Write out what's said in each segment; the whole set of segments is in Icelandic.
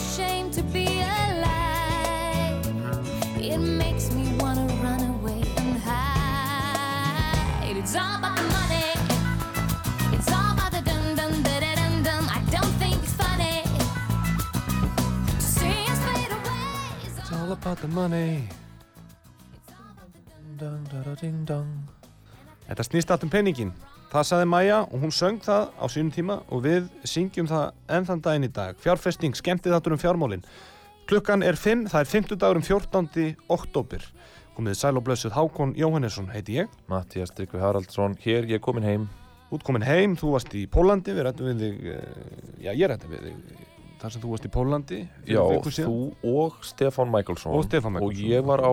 Ashamed to be alive. It makes me wanna run away and hide. It's all about the money. It's all about the dum dum da da dum dum. I don't think it's funny. to see us fade away. It's all about the money dun, dun, dun, ding, dun. Þetta snýst allt um peningin. Það saði Maja og hún söng það á sínum tíma og við syngjum það enn þann daginn í dag. Fjárfesting, skemmtið þáttur um fjármálin. Klukkan er 5, það er 50 dagur um 14. oktober. Komið sæl og blössuð Hákon Jóhannesson heiti ég. Mattias Tryggvi Haraldsson, hér ég er komin heim Útkomin heim, þú varst í Pólandi, við rættum við þig, eh, já ég rættum við þig þar sem þú varst í Pólandi Já, þú og Stefán Michaelsson Og. Og ég var á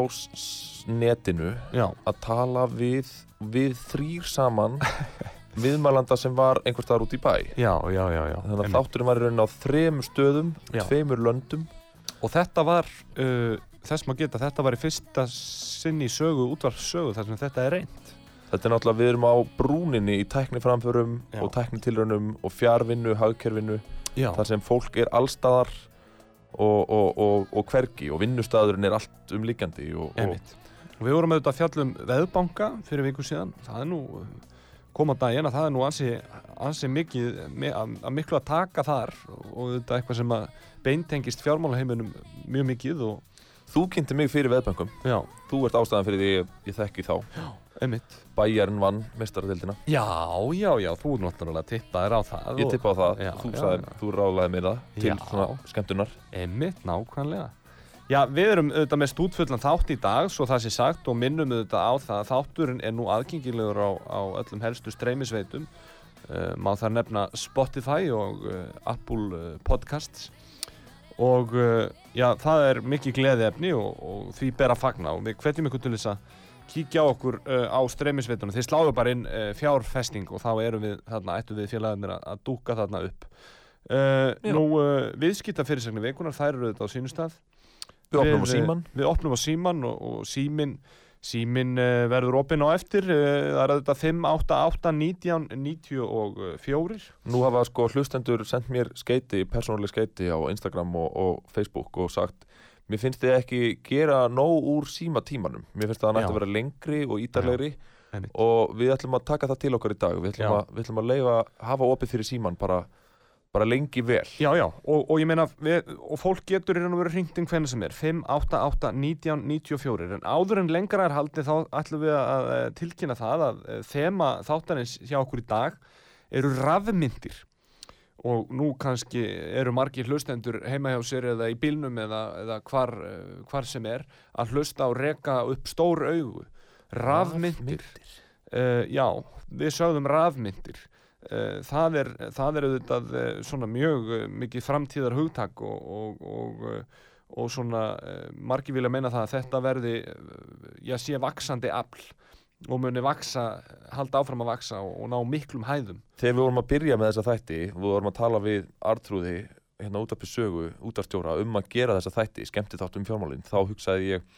netinu Já, að tala við, við þrýr saman viðmælanda sem var einhvers staðar út í bæ já, já, já, já. Þannig að þátturinn var í raunin á þremur stöðum, Já. tveimur löndum Og þetta var, uh, þess maður geta, þetta var í fyrsta sinn í sögu, útvarssögu, þar sem þetta er reynd. Þetta er náttúrulega, við erum á brúninni í tækniframförum Já. og tæknitilraunum og fjárvinnu, hagkerfinu þar sem fólk er allstaðar og, og, og, og hvergi og vinnustæðurinn er allt umlíkjandi. Og við vorum auðvitað að fjalla um veðbanka fyrir viku síðan. Það er nú, koma daginn að það er nú ansi, ansi mikið, mi- að, miklu að taka þar og auðvitað eitthvað sem að beintengist fjármálaheiminum mjög mikið og þú kynnti mig fyrir veðböngum já, þú ert ástæðan fyrir því ég, ég þekki þá einmitt. bæjarinn vann mestaradildina Já, já, já, þú er náttúrulega tippaðir á það. ég og- tippa á það, Já, þú, já, sagði, já. þú ráðlaði mér það til Já. svona skemmtunar Einmitt, nákvæmlega. Já, við erum auðvitað með stúdfullan þátt í dag, svo það sé sagt, og minnum auðvitað á það að þátturinn er nú aðgengilegur á, á öllum helstu streymisveitum. Uh, má þar nefna Spotify og uh, Apple uh, Podcasts. Og uh, já, það er mikið gleðiefni og, og því ber að fagna og við hvetjum ykkur til þess að kíkja á okkur á streymisveitunum. Þeir sláðu bara inn fjárfesting og þá erum við þarna, ættum við félagarnir að, dúka þarna upp. Nú, viðskipta fyrirsagnir vikunar, þær eru þetta á sínum stað. Við opnum á Við, síman eh, Við opnum á síman og, og símin, símin uh, verður opinn á eftir. Uh, það er þetta 5, 8, 8, 19, 94. nú hafa sko hlustendur sendt mér skeiti, persónuleg skeiti á Instagram og, og Facebook og sagt mér finnst þið ekki gera nóg úr síma tímanum mér finnst það að hann ætti Já. að vera lengri og ítarlegri einmitt. og við ætlum að taka það til okkar í dag við ætlum, að, við ætlum að leifa, hafa opið fyrir síman bara, bara lengi vel. Já, já, og, og ég meina, við, og fólk getur í raun og veru hringt inn hvernig sem er, 5, 8, 8, 19, 94, en áður en lengra er haldið þá ætlum við að tilkynna það að eh, þema þáttarins hjá okkur í dag eru rafmyndir. Og nú kannski eru margir hlustendur heima hjá sér eða í bílnum eða, eða hvar, eh, hvar sem er að hlusta og reka upp stór augu. Rafmyndir. Uh, já, við sögðum rafmyndir það, er, það er auðvitað uh, svona mjög uh, mikið framtíðar hugtak og, og, og, og svona margir vilja meina það að þetta verði já, sé vaksandi afl og muni vaksa, halda áfram að vaksa og, og ná miklum hæðum. Þegar við vorum að byrja með þessa þætti við vorum að tala við Artrúði hérna út af sögu, útastjóra um að gera þessa þætti, skemmti þátt um fjármálin þá hugsaði ég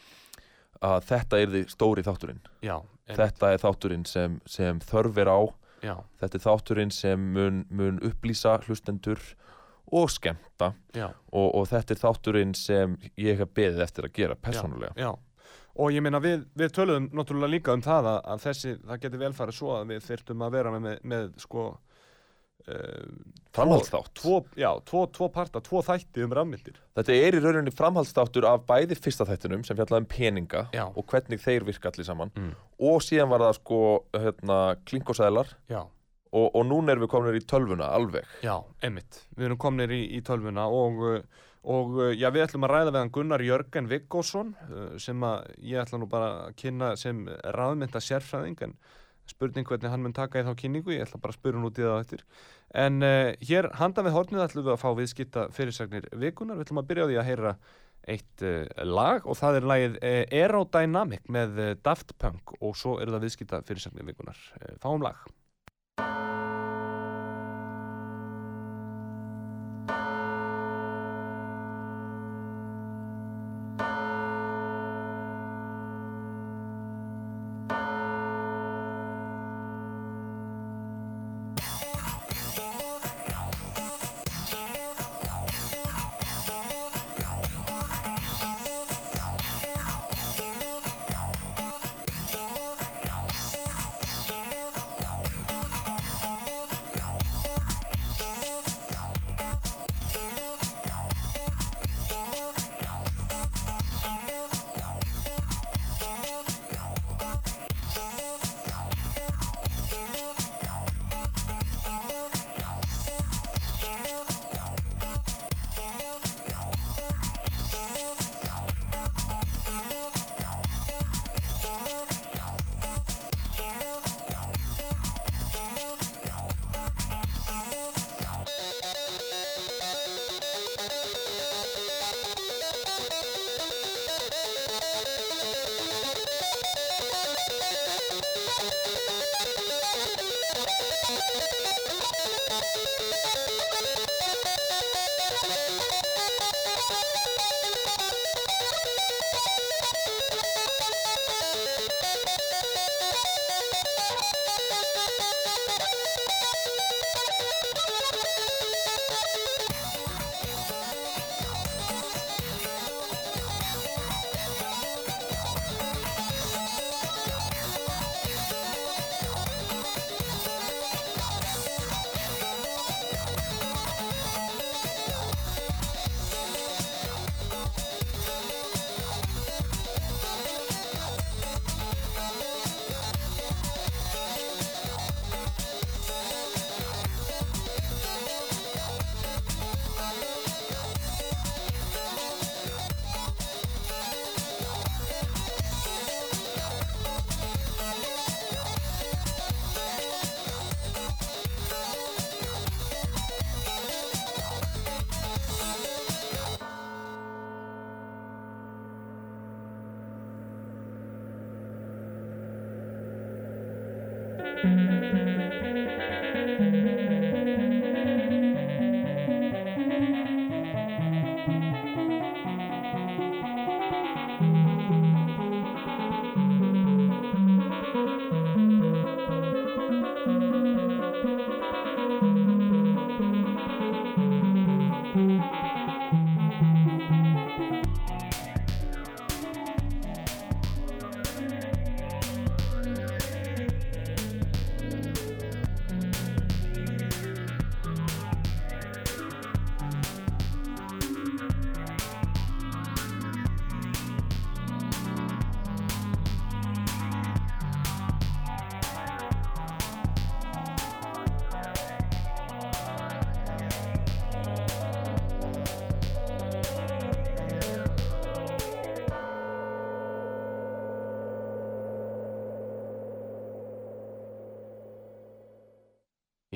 að þetta er því stóri þátturinn. Já, þetta er þátturinn sem, sem þörf er á já, þetta er þátturinn sem mun, mun upplýsa hlustendur og skemmta. Já, og, og þetta er þátturinn sem ég hef beðið eftir að gera persónulega. Já. og ég meina við, við töluðum náttúrulega líka um það að, að þessi, það geti vel farið svo að við þyrftum að vera með, með, með sko uh, Framhaldsþátt. tvo, já, tvo, tvo parta, tvo þætti um rafmyndir Þetta er í rauninni framhaldsþáttur af bæði fyrsta þættinum sem fjallaði um peninga Já. og hvernig þeir virka allir saman Mm. og síðan var það sko hérna, klinkosæðlar já, og, og núna erum við komin í tölvuna alveg já, einmitt við erum komnir í, í tölvuna og, og já, við ætlum að ræða við hann Gunnar Jörgen Viggósson uh, sem að ég ætla nú bara að kynna sem raðmynda sérfræðing en spurning hvernig hann mun taka í þá kynningu ég ætla bara að spura hann út í það eftir. En uh, hér handan við hornið ætlum við að fá viðskipta fyrirsagnir vikunar við ætlum að byrja á því að heyra eitt uh, lag og það er lagið uh, Aerodynamic með Daft Punk og svo eru það viðskipta fyrirsagnir vikunar fáum lag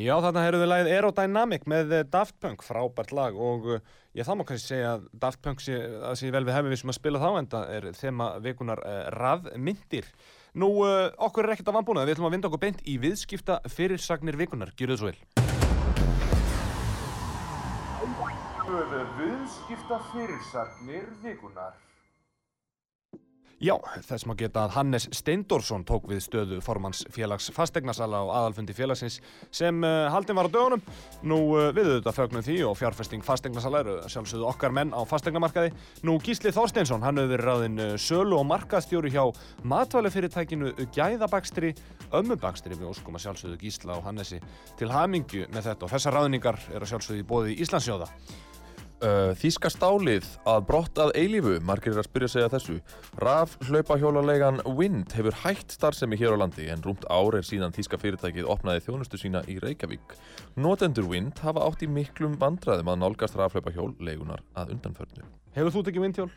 Já, þarna heyrðum við lagið Aerodynamic með eh, Daft Punk, frábært lag og uh, ég það má kannski segja að Daft Punk sé, að sé vel við hefum við sem að spila þá en það er þema vikunar uh, rafmyndir. Nú, uh, okkur er ekkert að vanbúna, við ætlum að vinda okkur beint í viðskipta fyrirsagnir vikunar, gjur þið svo vel. Viðskipta fyrirsagnir vikunar. Já, þess maður geta að Hannes Steindorsson tók við stöðu formans félags fastegnasala á aðalfundi félagsins sem uh, haldin var á dögunum. Nú uh, við auðvitað fögnum því og fjárfesting fastegnasala eru sjálfsögðu okkar menn á fastegnamarkaði. Nú Gísli Þorsteinsson, hann hefur verið ráðinn uh, sölu og markaðstjóri hjá matvælufyrirtækinu Gæðabakstri, Ömmubakstri við óskum að sjálfsögðu Gísla og Hannesi til hamingju með þetta og þessar ráðningar eru sjálfsögðu í bóði Íslandsjóða. Uh, Þíska stálið að brott að eilífu, margir er að spyrja að þessu. Raf hlaupahjólarlegan Wind hefur hætt starfsemi hér á landi en rúmt ár er síðan þíska fyrirtækið opnaði þjónustu sína í Reykjavík. Notendur Wind hafa átt í miklum vandræðum að nálgast raf hlaupahjól leigunar að undanförnu. Hefur þú tekið vindhjól?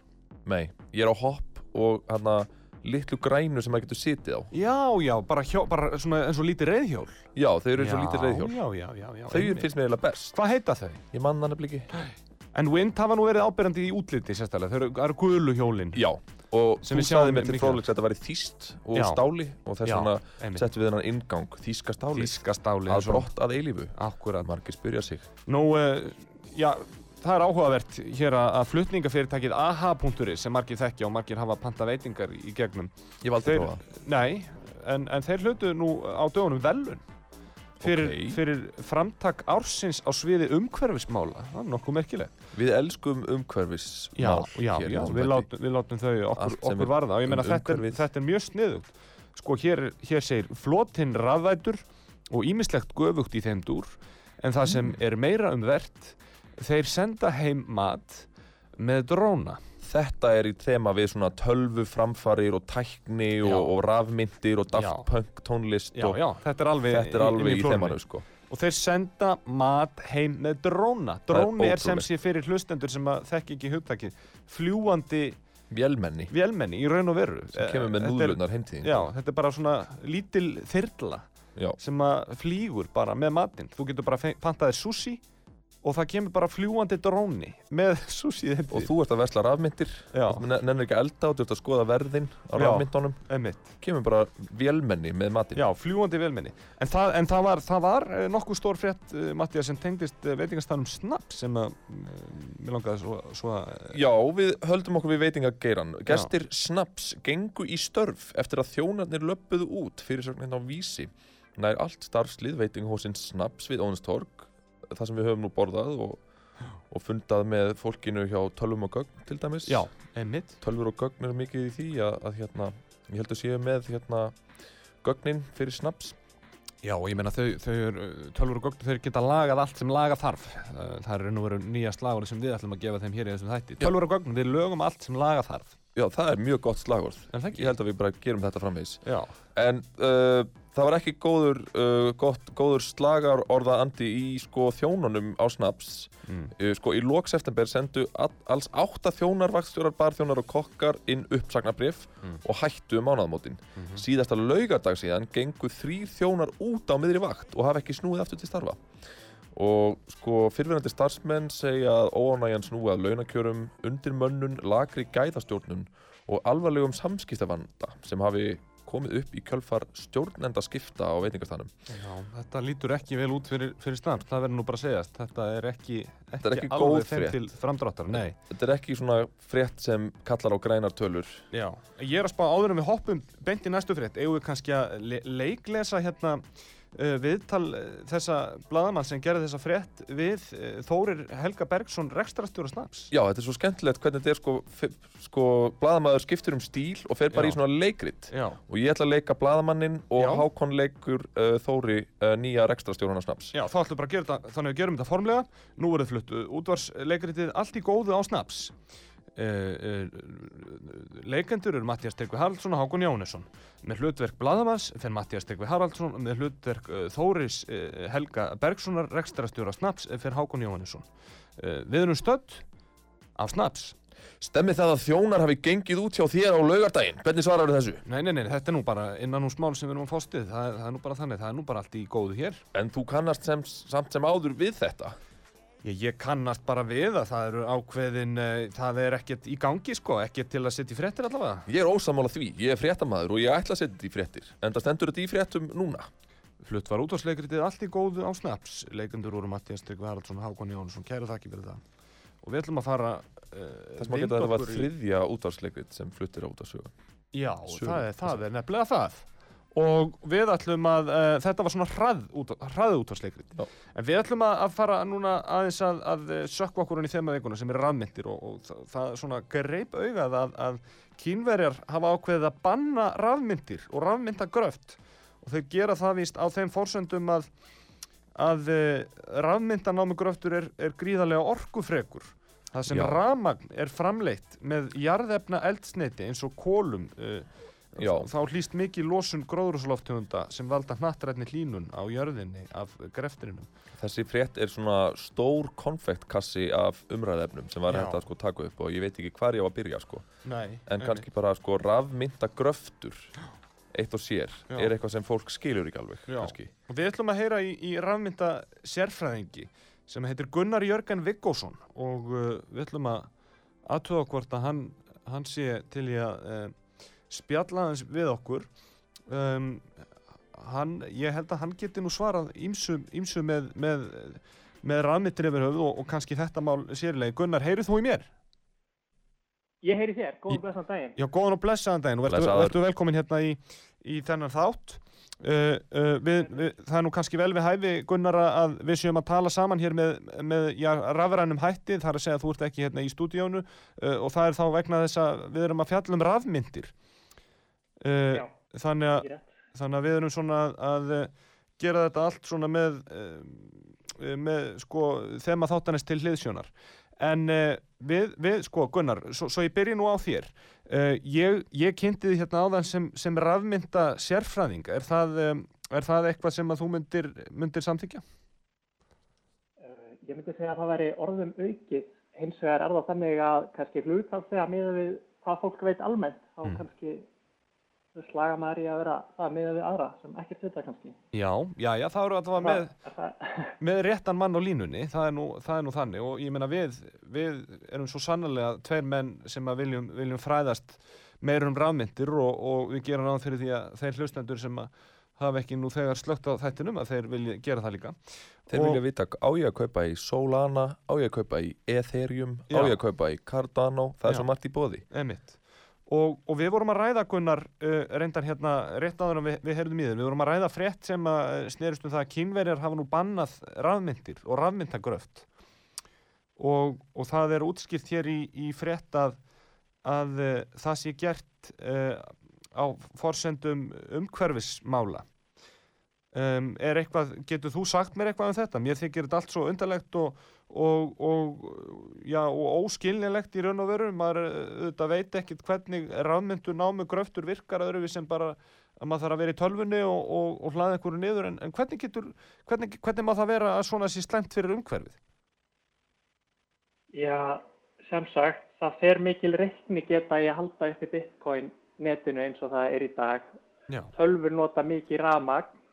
Nei, ég er á hopp og hana litlu grænu sem maður getur sitið á. Já, já, bara, hjó, bara svona eins og lítið reyðhjól. Já, þau eru eins og lítið reyðhjól. Já, já, já, já. Þau finnst mér eiginlega best. Hvað heita þau? Ég mann hann ekki. En Wind hafa nú verið ábyrjandi í útliti sérstaklega. Þau eru, eru gulu hjólin. Já, og þú sagði mér til mikið fróðleiks að þetta væri þýst og Já. stáli og þess vegna settum við hennan ingang, þýska stáli, Þíska stáli. að brott að eilífu. Akkurat. Margir spyrja sig. Nú, uh, já, það er áhugavert hér að, flutningafyrirtækið aha.is sem margir þekkja og margir hafa panta veitingar í gegnum. Ég valdi að prófa. Nei, en, en þeir hlutu nú á dögunum velun fyrir, Ókei. fyrir framtak ársins á sviði umhverfismála. Það er nokkuð merkilegt. Við elskum umhverfis Já, já, já, við látum, við látum þau okkur, okkur varða og ég meina um þetta, er- þetta er mjög sniðugt. Sko, hér, hér segir flotinn rafvætur og ímislegt göfugt í þeim dúr en það sem Mm. er meira um verðt þeir senda heim mat með dróna. Þetta er í þema við svona tölvu framfarir og tækni og, og rafmyndir og. Daft Punk tónlist Já, og já, þetta er alveg, þetta er í- alveg í flórunni. þemanu sko. Og þeir senda mat heim með dróna. Það er Dróni er, sem sé fyrir hlustendur sem að þekki ekki hugtakið. Fljúandi Vélmenni vélmenni í raun og veru. sem kemur með Eh, er- núðlunar heimtíðin. Já, þetta er bara svona lítil þyrla Já. sem að flýgur bara með matinn. Þú getur bara pantaðið sushi og það kemur bara fljúandi dróni með sushi Og þú ert að vesla rafmyndir, Já, nennir ekki elda og þú ert að skoða verðin á Já. rafmyndunum, kemur bara vélmenni með matinn. Já, fljúandi vélmenni. En það, en það var, var eh, nokkuð stór frétt, uh, Mattias, sem tengdist uh, veitingastannum Snaps sem að, mér langaði svo, svo að, Já, við höldum okkur við veitingageiran. Gestir Snaps gengu í störf eftir að þjónarnir löppuðu út fyrir sögnin á vísi. Nær allt starfslið veitingahósins Snaps við Ónstorg, það sem við höfum nú borðað og, og fundað með fólkinu hjá tölvum og gögn til dæmis. já, emitt. Tölvur og gögn eru mikið í því að, að hérna, ég held að séu með hérna gögnin fyrir Snaps. Já, og ég meina þau, þau eru, tölvur og gögn, þau geta lagað allt sem laga þarf. Það er nú verið nýja slagurinn sem við ætlum að gefa þeim hér í þessum þætti. Tölvur og gögn, við lögum allt sem laga þarf. Já, það er mjög gott slagorð. Ég held að við bara gerum þetta framvegis. Já, En uh, það var ekki góður, uh, gott, góður slagar orða andi í sko þjónunum á Snaps. mm. Uh, sko í lok september sendu all, alls átta þjónar, vaktstjórar, barþjónar og kokkar inn uppsagnabrif Mm. og hættu um mánaðamótin. Mhm. Síðasta laugardag síðan gengu þrýr þjónar út á miðri vakt og hafa ekki snúið aftur til starfa. Og sko fyrfirandi starfsmenn segja að óánægjan snúið að launakjörum, undirmönnun, lagri gæðastjórnun og alvarlegum samskiptavanda sem hafi komið upp í kjölfar stjórnenda skipta á veitingastanum. Já, þetta lítur ekki vel út fyrir, fyrir snaps, það verður nú bara að segjast. Þetta er ekki, ekki, Þetta er ekki alveg þeim til framdráttar, nei. Þetta er ekki svona frétt sem kallar á grænar tölur. Já, ég er að spá áður en við hoppum beint í næstu frétt, eigum við kannski að le leiklesa hérna viðtal uh, þessa bladamann sem gerði þessa frétt við uh, Þórir Helga Bergsson, rekstrastjóra snaps. Já, þetta er svo skemmtilegt hvernig þetta er sko, sko blaðamaður skiptir um stíl og fer bara Já. í svona leikrit. Já, Og ég ætla að leika blaðamannin og Já. Hákon leikur uh, Þóri uh, nýja rekstrastjórana snaps. Já, þá ætlum við bara að gera þetta, þannig að við gerum þetta formlega. Nú verður flutt uh, útvarsleikritið Allt í góðu á snaps. Uh, uh, leikendur eru Mattias Tryggvi Haraldsson og Hákon Jónesson. Með hlutverk Bladamanns fer Mattias Tryggvi Haraldsson með hlutverk uh, Þóris Helga Bergssonar, rekstrastjóra snaps, fer Hákon Jónesson. Við erum stödd af snaps. Stemmi það að þjónar hafi gengið út hjá þér á laugardaginn? Hvernig svarar þessu? Nei, nei, nei, þetta er nú bara innan úr smál sem við erum að fást við. Það, það er nú bara þannig, það er nú bara allt í góðu hér. En þú kannast sem, samt sem áður við þetta. Ég, ég kannast bara við að það eru ákveðin, uh, það er ekkert í gangi sko, ekkert til að setja í fréttir allavega. Ég er ósamála því, ég er fréttamaður og ég ætla að setja þetta í fréttir. En það stendur þetta í fréttum núna. Flutt var útvarsleikritið allt í góðu á Snaps. Leikendur voru Mattias Tryggvi Haraldsson, Hákon Jónsson, kæru þakki fyrir það. Og við ætlum að fara uh, Þess maður geta að þetta var þriðja útvarsleikrit sem fluttir á útvarsögu. Já, sögu. það er, það er nefnilega það. Og við ætlum að, uh, þetta var svona hrað, út. En við ætlum að, að fara núna aðeins að, að eh, sökkva okkur hann í þema vikuna sem er rafmyndir og, og það, það svona greip augað að, að kínverjar hafa ákveðið að banna rafmyndir og rafmyndagröft og þau gera það víst á þeim forsöndum að, að uh, rafmyndanámi gröftur er, er gríðarlega orkufrekur. Það sem rafmagn er framleitt með jarðefna eldsneiti eins og kólum uh, Já. þá hlýst mikið losun gróðrúsloftegunda sem valda hnattrætni hlínun á jörðinni af greftrinum Þessi frétt er svona stór konfektkassi af umræðefnum sem var hægt að sko taka upp og ég veit ekki hvar ég á að byrja sko. Nei, En kannski bara sko rafmynda gröftur eitt og sér Já. er eitthvað sem fólk skilur ekki alveg Já. kannski. Og við ætlum að heyra í, í rafmynda sérfræðingi sem heitir Gunnar Jörgen Viggósson og uh, við ætlum að aðtöða hvort að hann, hann sé til í að uh, spjalla hans við okkur um, hann, ég held að hann geti nú svarað ímsu, ímsu með, með, með rafmyndir yfir höfuð og, og kannski þetta mál sérlega. Gunnar, heyrið þú í mér? Ég heyri þér, góðan blessan daginn. Já, góðan og blessaðan daginn og verður, Blessaður. velkomin hérna í, í þennan þátt. Uh, uh, við, við, það er nú kannski vel við hæfi Gunnar að við séum að tala saman hér með, með já, rafrænum hætti þar að segja að þú ert ekki hérna í stúdíónu uh, og það er þá vegna þess að við erum að fjalla um rafmyndir uh, Já, þannig, að, þannig að við erum svona að, að uh, gera þetta allt svona með, uh, með sko þema þáttanist til hliðsjónar en við, við, sko Gunnar svo, svo ég byrji nú á þér ég, ég kynnti því hérna áðan sem, sem rafmynda sérfræðing er það, er það eitthvað sem að þú myndir, myndir samþykja? Ég myndi segja að það væri orðum aukið. Hins vegar er það þannig að kannski hluthalslega miða við hvað fólk veit almennt, þá Mm. kannski slaga maður í að vera það miða við aðra sem ekkert vita kannski. Já, já, já, það eru að það var með Er með réttan mann á línunni, það er nú, það er nú þannig og ég meina við, við erum svo sannlega tveir menn sem að viljum, viljum fræðast meir um rafmyndir og, og við gerum ráð fyrir því að þeir hlustendur sem að hafa ekki nú þegar slögt á þættinum að þeir vilja gera það líka. Þeir Og- vilja vita á ég að kaupa í Solana, á ég að kaupa í Ethereum, á Já. ég að kaupa í Cardano, það er Já. svo margt í bóði. Emitt. Og, og við vorum að ræða Gunnar uh, reyndar hérna rétt áður en við, við heyrðum í þér, við vorum að ræða frétt sem að uh, snerist um það að kynverjar hafa nú bannað rafmyndir og rafmyndagröft og, og það er útskipt hér í, í frétt að, að uh, það sé gert uh, á forsendum umhverfismála um, er eitthvað, getur þú sagt mér eitthvað um þetta? Mér þykir þetta allt svo undarlegt og, og, og, já, og óskilnilegt í raun og veru maður eh, auðvitað veit ekkit hvernig rafmyndu námu gröftur virkar öðru sem bara að maður þarf að vera í tölvunni og, og, og hlaða einhverju niður en, en hvernig getur, hvernig, hvernig má það vera að svona sé slæmt fyrir umhverfið? já, sem sagt, það fer mikil reikni geta í að halda uppi bitcoin netinu eins og það er í dag. Tölfur nota mikið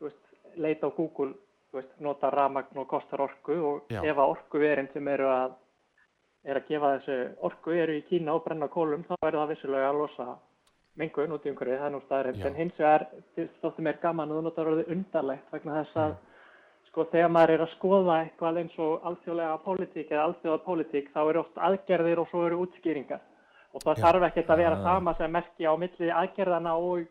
veist, leita á Google, veist, nota ramagn og kostar orku og Já. ef að orkuverin sem eru að, er að gefa þessu orku eru í Kína og brenna kólum, þá er það vissulega að losa mengun út í umhverfið, það er nú Já. en hins vegar þóttum mér gaman að þú notar orðið undarlegt vegna þess að sko þegar maður er að skoða eitthvað eins og alþjóðlega pólitík eða alþjóða pólitík þá eru oft aðgerðir og svo eru útskýringar og það Já. þarf ekkert að vera Ah. sama sem merki á milli aðgerðana og,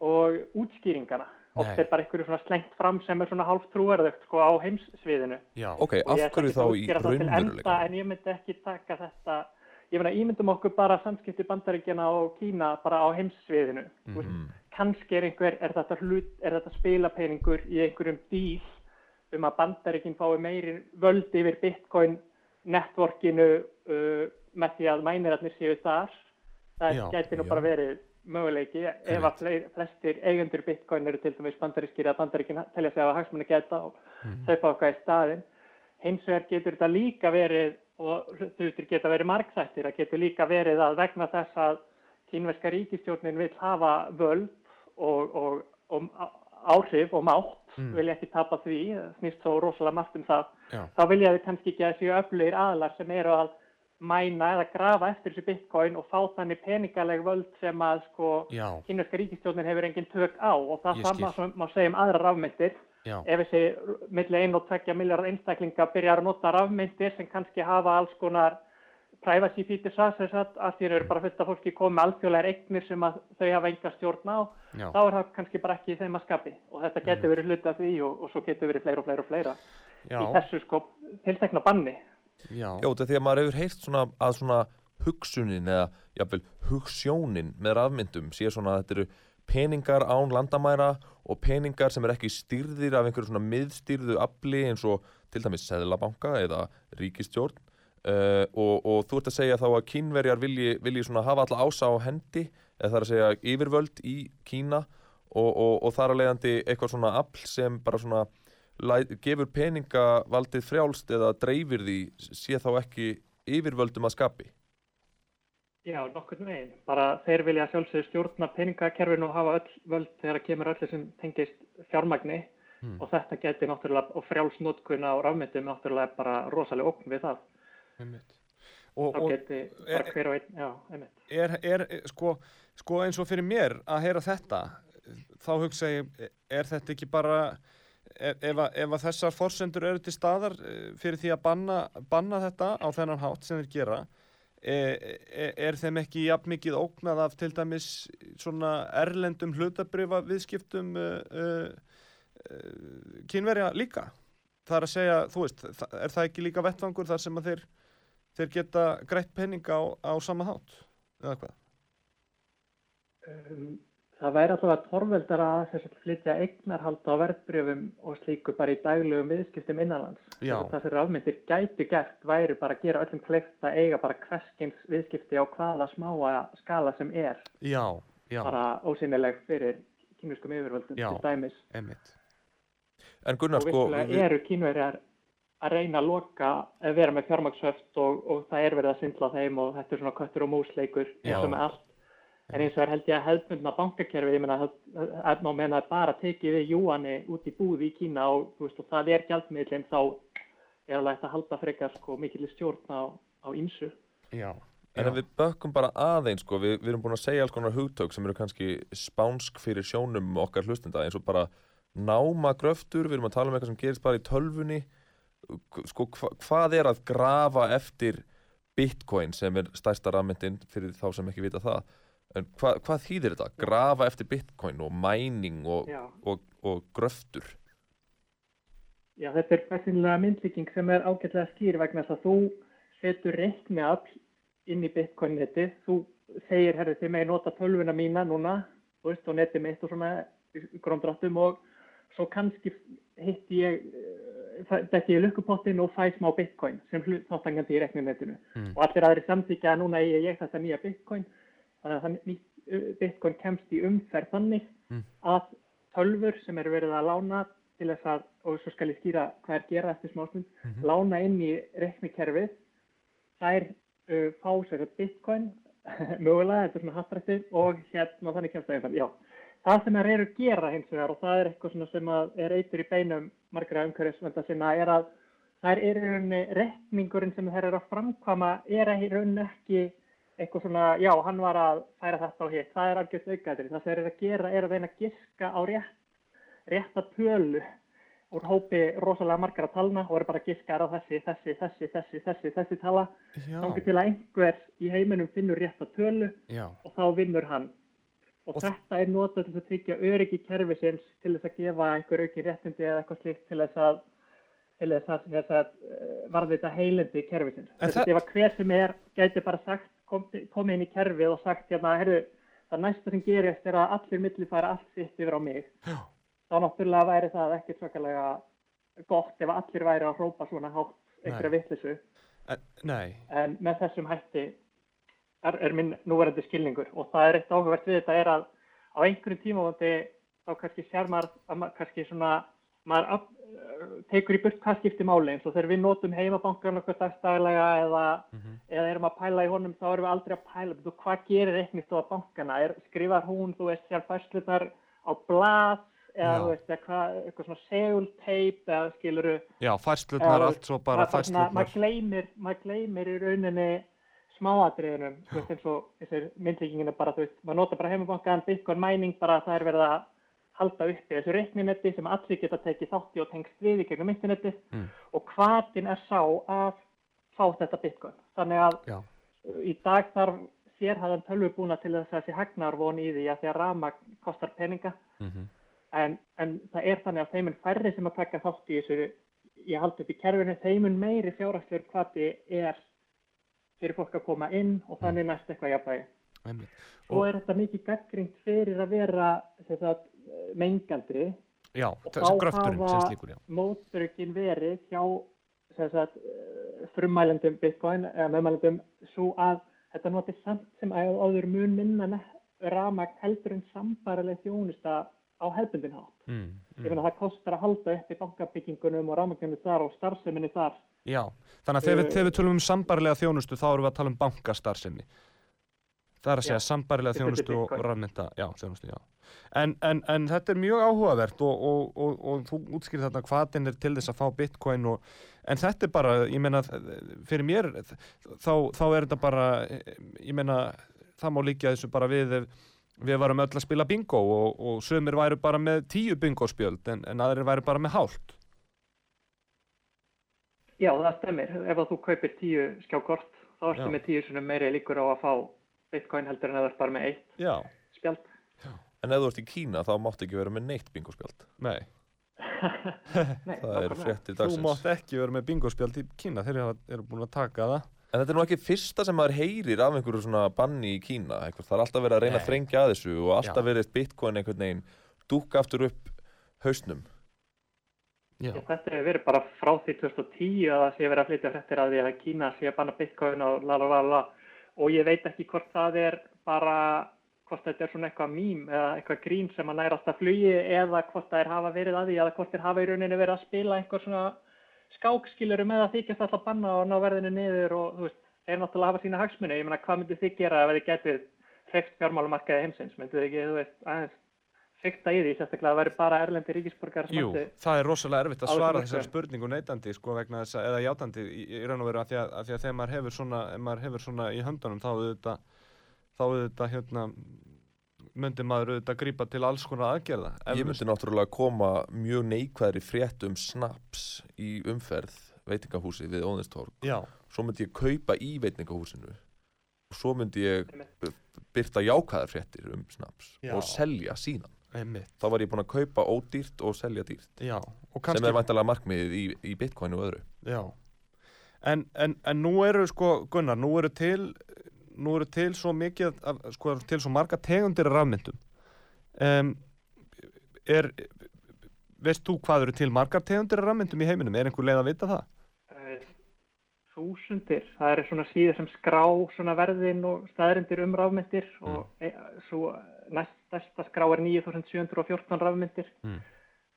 og útskýringana oft er bara einhverju svona slengt fram sem er svona hálf trúarðugt sko á heimssviðinu já, Ok, af hverju þá að í raunveruleika? en ég myndi ekki taka þetta ég meina ímyndum okkur bara samskipti bandaríkjana og Kína bara á heimssviðinu mm Mhm. kannski er einhver, er þetta hlut, er þetta spilapeningur í einhverjum díl um að bandaríkin fái meiri völd yfir bitcoin networkinu uh, með því að mænirarnir séu þar það Já, gæti nú já. bara verið möguleiki ef að flestir eigendur bitcoin eru til dæmis bandarískir að bandaríkin telja sig að hafa hagsmunni geta og þau fá okkar í staðinn. Hins vegar getur þetta líka verið og hlutur geta verið margsættir það getur líka verið að vegna þess að kínverska ríkistjórnin vil hafa völd og, og, og áhrif og mátt Mm. vilja ekki tapa því, snýst svo rosalega margt um það já, þá vilja þau kannski ekki að séu öflugir aðlar sem eru að mæna eða grafa eftir þessu bitcoin og fá þannig peningaleg völd sem að sko já, kínverska ríkistjórnin hefur engin tök á. Og það sama sem má segja um aðra rafmyndir já, ef þessi milli 1 og 2 miljard einstaklinga byrjar að nota rafmyndir sem kannski hafa alls konar privacy features að því eru bara fullt af fólki komið með alþjóðlegar eignir sem þau hafa enga stjórn á já, þá er það kannski bara ekki í þeim að skapi. Og þetta getur verið hluti af því og, og svo getur verið fleira og fleira og fleira. Í já, þessu sko tiltekna banni já, þetta er því að maður hefur heyrt svona að svona hugsunin eða jafnvel hugsjónin með rafmyndum sé svona að þetta eru peningar án landamæra og peningar sem er ekki stýrðir af einhverju svona miðstýrðu afli eins og til dæmis seðlabanka eða ríkistjórn uh, og, og þú ert að segja þá að kínverjar vilji, vilji svona hafa alla ása á hendi eða það er að segja yfirvöld í Kína og, og, og þar að leiðandi eitthvað svona afl sem bara svona gefur peningavaldið frjálst eða dreifir því sé þá ekki yfirvöldum að skapi Já, nokkurn veginn. Bara þeir vilja sjálfsögur stjórna peningakerfinu og hafa öll völd þegar kemur öllu sem tengist fjármagni Hmm. og þetta geti náttúrulega, og frjálsnótkun á rafmyndum náttúrulega bara rosalega ókn við það. Einmitt. Og, Þá og geti bara hver og einn, já, einmitt. er, er sko, sko eins og fyrir mér að heyra þetta þá hugsa ég, er þetta ekki bara ef, að, þessar forsendur eru til staðar eh, fyrir því að banna, banna þetta á þennan hátt sem þeir gera er, er þeim ekki jafn mikið ógnað af til dæmis svona erlendum hlutabrifa viðskiptum uh, uh, kynverja líka það er að segja, þú veist, er það ekki líka vettvangur þar sem að þeir, þeir geta grætt penning á, á sama hátt eða hvað? Um, það væri allavega torveldara að þess að flytja eignarhald á verðbrjöfum og slíku bara í daglugum viðskiptum innanlands. Sem rafmyndir gæti gert væri bara að gera öllum kleift að eiga bara hverskins viðskipti á hvaða smáa skala sem er Já, já, bara ósynileg fyrir kynuskum yfirvöldum Já. til dæmis. einmitt En Gunnar, sko, vissulega eru kínverjar að reyna að loka, að vera með fjármagnshöft og, og það er verið að syndla þeim og þetta er svona köttur og músleikur eins og með allt. En eins og er held ég að hefðbundna bankakerfi, ég meina að menna að bara tekið við júani út í búði í Kína og, veist, og það er gjaldmiðlinn þá er alveg hægt að halda frekar sko mikil stjórn á, á ýmsu. Já, En ef við bökkum bara aðeins, sko, við, við erum búin að segja alls konar hugtök sem eru kannski spánsk fyrir sjónum okkar hlustenda, eins og bara náma gröftur, við erum að tala um eitthvað sem gerist bara í tölvunni, sko, hva, hvað er að grafa eftir bitcoin sem er stærsta rafmyndin fyrir þá sem ekki vita það, en hva, hvað þýðir þetta? Grafa eftir bitcoin og mining og, og, og gröftur? Já, þetta er fessinlega myndlíking sem er ágætlega skýr vegna þess að þú setur reikniafl inn í Bitcoin-netið, þú segir, herri, þið megi nota tölvuna mína núna, þú veist, og netið mitt og svona grómdráttum og svo kannski hitti ég, þetta ég lukkupottin og fæ smá Bitcoin sem þáttangandi í reikninetinu og allir aðri samþykja að núna eigi ég þetta nýja Bitcoin, þannig að það Bitcoin kemst í umferð þannig að tölfur sem eru verið að lána til þess að, og svo skal ég skýra hvað er gera eftir smásmund, lána inn í reiknikerfið, þær uh, fá sér bitcoin, mögulega, þetta er svona hattrætti og hérna þannig kemst það einfald, já. Það sem þær eru að gera hins vegar og það er eitthvað sem að er eitur í beinum margra umhverfisvenda sinna er að þær eru í rauninni reikningurinn sem þær eru að framkvama er í rauninni ekki eitthvað svona, já, hann var að færa þetta á hitt, það er algjörst aukaðri. Það sem þeir eru að gera er að reyna að giska á rétt, rétta tölu úr hópi rosalega margar að talna og eru bara að giska er á þessi, þessi, þessi, þessi, þessi, þessi tala. Þannig til að einhver í heiminum finnur rétta tölu já, og þá vinnur hann. Og, þetta er notað til að tryggja öryggi kerfisins til þess að gefa einhver aukin réttindi eða eitthvað slíkt til þess að til þess að, að uh, varðvita heilindi kerfisins. En Þess að að hver sem er gæti bara sagt, komið kom inn í kerfið og sagt hérna, herru, það næsta sem gerist er að allir milli fara allt sitt yfir á mig. Já. Þá náttúrulega væri það ekki svakalega gott ef allir væri að hrópa svona hátt einhverja vittlisu. nei, En með þessum hætti er, er minn núverandi skilningur og það er eitt áhugavert við þetta er að á einhverjum tímavandi þá kannski sér maður að maður kannski svona maður tekur í burt hvað skiptir máli. Eins og þegar við notum heimabankan okkur dagstaglega eða, eða erum að pæla í honum þá erum við aldrei að pæla. Þú, hvað gerir reiknistofa bankana? Er, skrifar hún, þú veist, sér færslunar á blað eða þú veist, eða hvað, eitthvað svona segulteip eða skiluru já, færslutnar allt svo bara færslutnar maður gleymir, maður gleymir í rauninni veist eins og myndlíkingin er bara þú veist, maður nota bara heimabankan, bitcoin mining bara það er verið að halda uppi þessu reikninetti sem allir geta tekið þátti og tengst við í gegnum interneti Mm. og hvaðin er sá að fá þetta bitcoin. Þannig að já, í dag þarf sérhæðan tölvubúna til þess að þessi hagnar von í því að því að ramagn kostar peninga. Mhm, en, en það er þannig að þeimun færri sem að taka þátt í þessu ég haldi upp í kerfinu, þeimun meiri fjárhagslegur hvati er fyrir fólk að koma inn og þannig næst eitthvað jafnvægi. Svo Og- er þetta mikið gaggringt fyrir að vera þess að mengandi já, og þá hafa mótbyrgin verið hjá sagt, eh, frummælendum bitcoin eða meðmælendum svo að þetta noti samt sem að áður mun minna ramagt heldur en sambarileg þjónusta á hefbundin hátt. mm, Ég finna að það kostar að halda upp í bankabyggingunum og ramagninu þar og starfseminni þar. Já, þannig að þegar við, Uh, við tölum um sambarilega þjónustu þá erum við að tala um bankastarfsemi Það er að segja sambarilega er þjónustu og rafmynda Já, þjónustu, já En, en, en þetta er mjög áhugavert og, og, og, og þú útskýrir þarna hvaðin er til þess að fá bitcoin og, en þetta er bara, ég meina fyrir mér þá, þá er þetta bara ég meina, það má líka þessu bara við við varum öll að spila bingo og, og sömur væru bara með tíu bingospjöld en, en aðrir væru bara með hálft Já, það stemmir. Ef þú kaupir tíu skjákort, þá ertu Já. með tíu svona meiri líkur á að fá bitcoin heldur en að það er bara með eitt Já, spjald. En ef þú ert í Kína þá máttu ekki vera með neitt bingospjald. nei Nei, Það nákvæmlega. fréttir Þú dagsins. mátt ekki vera með bingospjald í Kína, þeir eru, eru búin að taka það. En þetta er nú ekki fyrsta sem maður heyrir af einhverju svona banni í Kína. Einhver, það er alltaf verið að reyna að Nei. þrengja að þessu og alltaf Já. verið bitcoin einhvern veginn dúkka aftur upp hausnum. Já. Já, Þetta hefur verið bara frá því 2010 að það sé verið að flytja fréttir að því að Kína sé að banna bitcoin og la la la la og ég veit ekki hvort það er bara hvort þetta er svona eitthvað mím eða eitthvað grín sem að næra alltaf flugi eða hvort það er hafa verið að því eða hvort þeir hafa í rauninni verið að spila einhver svona skákskilurum með að þykjast alltaf banna og ná verðinu niður og þú veist, þeir náttúrulega hafa sína hagsmuni, ég meina hvað myndið þið gera ef þið getið hreift fjármálumarkaði heimsins, myndið þið ekki, þú veist, aðeins fykta í því, sérstaklega að það væri bara erlendi ríkisborgar Jú, það er rosalega erfitt að svara þessari spurningu neytandi sko vegna þess að, eða játandi í, í raun og veru að því að, að því að þegar maður hefur svona, ef maður hefur svona í höndunum þá auðvitað, þá auðvitað hérna, myndi maður auðvitað grípa til alls konar aðgerða. Ég myndi náttúrulega koma mjög neikvæðri frétt um snaps í umferð veitingahúsi við Óðinstorg. Já, Svo myndi ég kaupa í veitingahúsinu og svo myndi ég byrta jákvæðar fréttir um snaps Já. og selja síðan. Einmitt, Þá var ég búinn að kaupa ódýrt og selja dýrt. já. Og Sem kannski, er væntalega markmiðið í, í bitcoin og öðru. já. En, en, en nú eru sko, Gunnar, nú eru til, nú eru til svo mikið, af, sko, til svo marga tegundir af rafmyndum. Um, er, veist þú hvað eru til margar tegundir af rafmyndum í heiminum? Er einhver leið að vita það? Eh, þúsundir. Það er svona síður sem skrá svona verðin og staðrindir um rafmyndir og e, svo næst stærsta skrá er 9714 rafmyndir. Mm.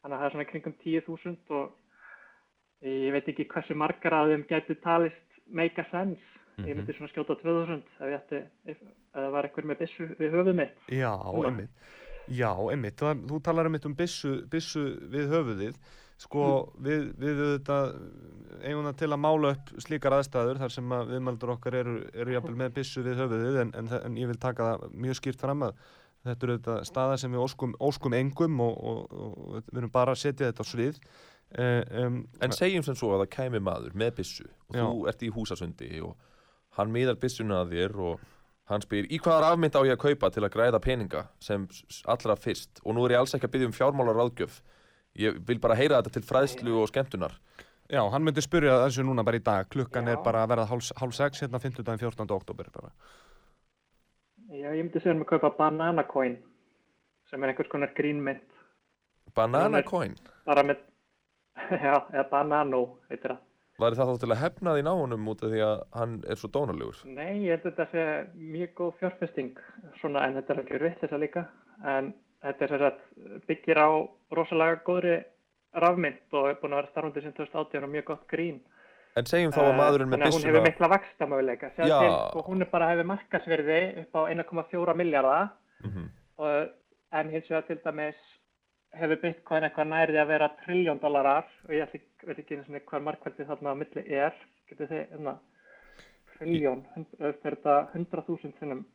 Þannig að það er svona kringum 10.000 og ég veit ekki hversu margar af þeim getur talist make a sense. Ég myndi svona skjóta 2000 ef ef, það var einhver með byssu við höfuð mitt. Já, einmitt. Já, einmitt. Þú, þú talar einmitt um byssu, byssu við höfuðið. Sko, við, við auðvitað eigum það til að mála upp slíkar aðstæður þar sem að viðmaldur okkar eru, eru jafnvel með byssu við höfuðið en, en, en ég vil taka það mjög skýrt fram að þetta eru auðvitað staða sem við óskum, óskum engum og, og, og við erum bara að setja þetta á svið. Uh, um, En segjum sem svo að það kæmi maður með byssu og Já. þú ert í húsasundi og hann miðar byssuna að þér og hann spyr í hvaða rafmynd á ég að kaupa til að græða peninga sem allra fyrst og nú er ég alls ekki að byggja um fjármálar ráðgjöf ég vil bara heyra þetta til fræðslu og skemmtunar já, hann myndi spyrja þessu núna bara í dag. Klukkan Já. er bara að verða hálf, hálf sex hérna 15. 14. oktober bara. Já, ég myndi segja um að kaupa banana coin sem er einhvers konar grínmynd. Banana Hún er- coin, Bara með, já, eða banano, heitir það. var það þá til að hefna því náunum út af því að hann er svo dónalegur Nei, ég held að þetta sé mjög góð fjárfesting, svona, en þetta er ekki vitt þessa líka, en þetta er þess að byggir á rosalega góðri rafmynd og er búin að vera starfandi sem 2018 og mjög gott grín. En segjum þá að maðurinn með að hún byssuna hefur mikla sko, hún er bara hefur markasverði upp á 1,4 miljardar Mhm. og, en hins vegar til dæmis hefur bitcoin eitthvað nærði að vera trilljón dólarar og ég ætli, veit ekki einu sinni hvað markvældið þarna á milli er. Getur þið, hérna trilljón, er þetta 100.000 sinnum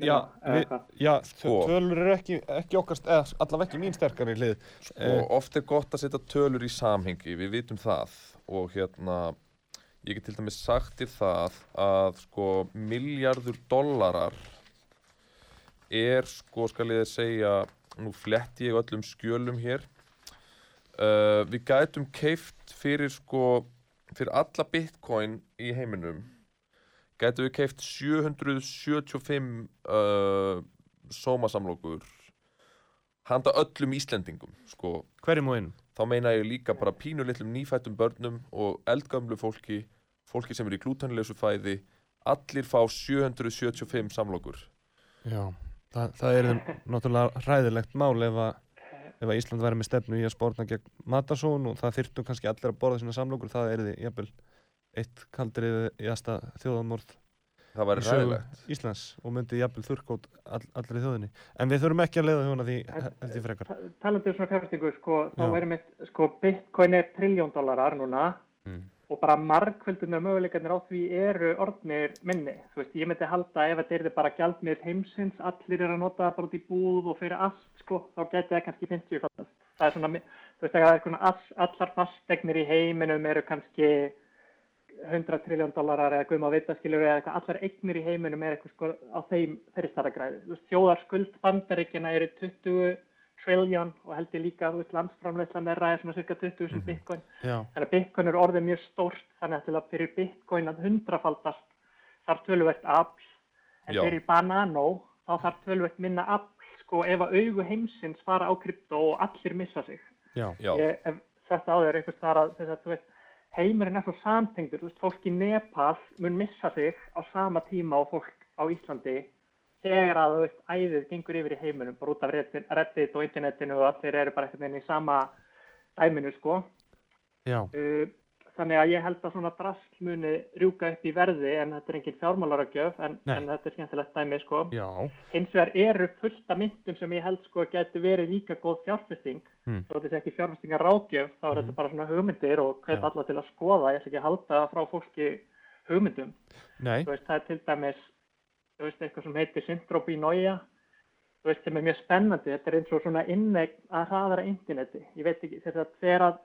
Já, við, já Sko. tölur eru ekki, ekki okkar, eða allavega ekki mín sterkari hlið. og oft er gott að setja tölur í samhengi, við vitum það. Og hérna ég get til dæmis sagt til það að sko miljardur dollarar er sko skal ég þér segja nú fletti ég öllum skjölum hér uh, við gætum keift fyrir sko fyrir alla bitcoin í heiminum gætum við keift 775 uh, sómasamlokur handa öllum Íslendingum sko Hverjum og einum? Þá meina ég líka bara pínu litlum nýfættum börnum og eldgömlu fólki, fólki sem er í glútenlausu fæði, allir fá 775 samlokur. Já, það, það er náttúrulega ræðilegt mál ef að, ef að Ísland væri með stefnu í að spórna gegn matarsón og það þyrftum kannski allir að borða sína samlokur, það er því jafnvel eitt kaldrið í aðsta þjóðamorð Það sögu ræðilegt. Íslands og myndi jafnvel þurrkót all, allri þjóðinni. En við þurfum ekki að leiða þjóðuna því held ég frekar. Ta- Talandi um svona fjárfestingu, sko, þá Já. erum við, sko, bitcoin er triljón dólarar núna Mm. og bara margföldunar möguleikarnir á því eru orðnir minni. Þú veist, ég myndi halda ef þetta er bara gjaldmið heimsins, allir eru að nota það bara út í búð og fyrir allt, sko, þá geti það kannski 50 fallast. Það er svona, þú veist, það er svona all, allar fastegnir í heiminum eru kannski 100 triljón dólarar eða guðum á vitaskilur eða eitthvað, allar eignir í heiminum er eitthvað sko á þeim þeirri starra græði. Þú veist, þjóðarskuld bandaríkjana eru 20 triljón og held ég líka, þú veist, landsframleyslan er ræðið svona cirka 20 sem bitcoin. Já, Þannig að bitcoin er orðið mjög stórt, þannig að til að fyrir bitcoin að hundrafaldast þarf töluvert afl, en Já. fyrir banano þá þarf töluvert minna afl, sko, ef að augu heimsins fara á krypto og allir missa sig. já, Já, Ég hef sett á þér einhvers þar að þess að þú veist, heimurinn er svo samtengdur, þú veist, fólk í Nepal mun missa sig á sama tíma og fólk á Íslandi þegar að þú veist, æðið gengur yfir í heiminum bara út af Reddit, og internetinu og allir eru bara einhvern veginn í sama dæminu, sko. já, Uh, þannig að ég held að svona drasl muni rjúka upp í verði en þetta er engin fjármálaragjöf en, en þetta er skemmtilegt dæmi, sko. já, Hins vegar eru fullt af myndum sem ég held sko geti verið líka góð fjárfesting. Hmm. Svo þetta er ekki fjárfestingar ráðgjöf, þá er þetta bara svona hugmyndir og hvet Já. alla til að skoða. Ég ætla ekki að halda frá fólki hugmyndum. veist, það er til dæmis, þú veist, eitthvað sem heitir syndróbínója. Sem er mjög spennandi. Þetta er eins og svona innegn að hraðara interneti. Ég veit ekki, að þegar að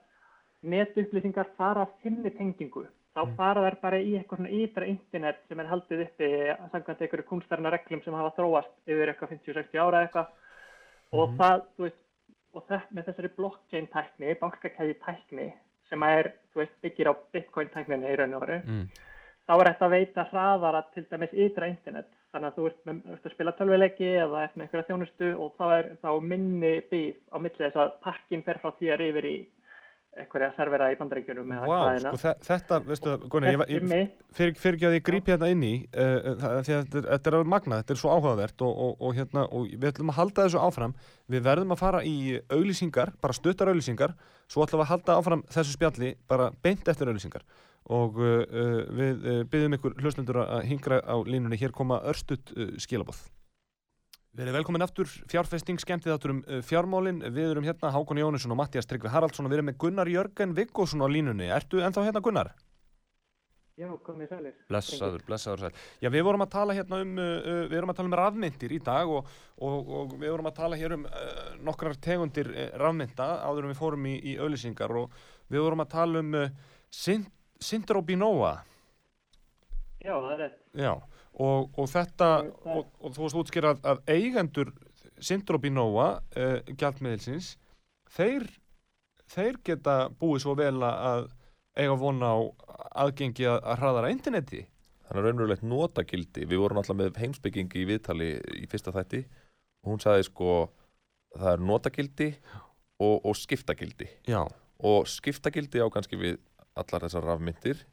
netupplýsingar fara af þinni tengingu, þá fara þær bara í eitthvað svona ytra internet sem er haldið uppi samkvæmt einhverju kunstærna reglum sem hafa þróast yfir eitthvað 50-60 ára eitthvað og það, þú veist, og það með þessari blockchain tækni, bankakæði tækni sem er, þú veist, byggir á bitcoin tækninni í raun og veru, mm. þá er þetta að veita hraðara til dæmis ytra internet. Þannig að þú ert, með, ert að spila tölvuleiki eða með einhverja þjónustu og þá er þá minni byð á milli þess að pakkin fer frá þér yfir í einhverja servera í hvað er sko, þe- þetta, veistu, Gunni, fyrir, fyrir ekki að ég grípi hérna inn í uh, það, þetta er- þetta er magnað, þetta er svo áhugavert og, og, og, hérna, og við ætlum að halda þessu áfram. Við verðum að fara í auglýsingar bara stuttar auglýsingar svo ætlum við að halda áfram þessu spjalli bara beint eftir auglýsingar. Og uh, við uh, byggjum ykkur hlustendur að hingra á línunni, hér koma örstutt uh, skilabóð Verið velkomin aftur, fjárfesting, skemmtið áttur um uh, fjármálin. Við erum hérna Hákon Jónesson og Mattias Tryggvi Haraldsson og við erum með Gunnar Jörgen Viggosson á línunni. Ertu ennþá hérna Gunnar? já, komið sælir. Blessaður, blessaður sæl. Já, við vorum að tala hérna um, uh, við vorum að tala um rafmyndir í dag og, og, og við vorum að tala hér um uh, nokkrar tegundir uh, rafmynda áður en við fórum í, í auðlýsingar og við vorum að tala um uh, Syndrobinóa. Já, það er rétt. Já, og, og þetta, og, og þú varst útskýra að, að eigendur Syndrobinóa, uh, gjaldmiðilsins, þeir, þeir geta búið svo vel að eiga vona á aðgengi að, að hraðara interneti. þannig að raunverulegt notagildi, við vorum alltaf með heimsbyggingi í viðtali í fyrsta þætti. Og hún sagði sko það er notagildi og, og skiptagildi. Já, og skiptagildi á kannski við allar þessar rafmyndir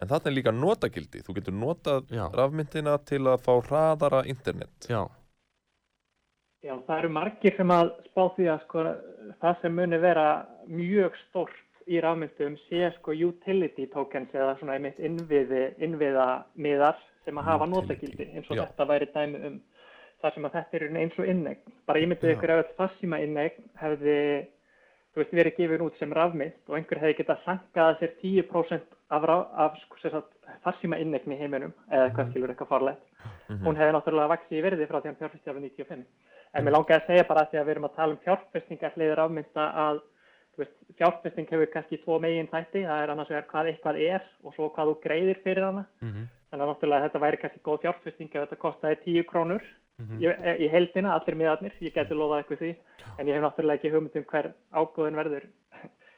en þarna er líka notagildi, þú getur notað Já. rafmyndina til að fá hraðara internet já, Já, það eru margir sem að spá því að sko, það sem muni vera mjög stórt í rafmyndum sé sko utility tokens eða svona einmitt innviði, innviða miðar sem að hafa notagildi eins og já. þetta væri dæmi um þar sem að þetta er eins og innegn. Bara ég myndi ykkur ef þetta farsíma innegn hefði þú veist, verið gefin út sem rafmynd og einhver hefði getað sankað að sér 10% af, af sko, farsíma innegn í heiminum eða hvað skilur eitthvað farlegt. Hún hefði náttúrulega vaksið í verði frá því hann fjárfesti árið 95. En mér langaði að segja bara að því að við erum að tala um fjárfestingar hliðir afmynda að veist, fjárfesting hefur kannski tvo megin þætti, það er annars vegar hvað eitthvað er og svo hvað þú greiðir fyrir hana. mhm, Þannig að náttúrulega þetta væri kannski góð fjárfesting ef þetta kostaði 10 krónur mhm. ég, í heldina, allir miðarnir, ég geti lofað eitthvað því, en ég hef náttúrulega ekki hugmynd um hver ágóðin verður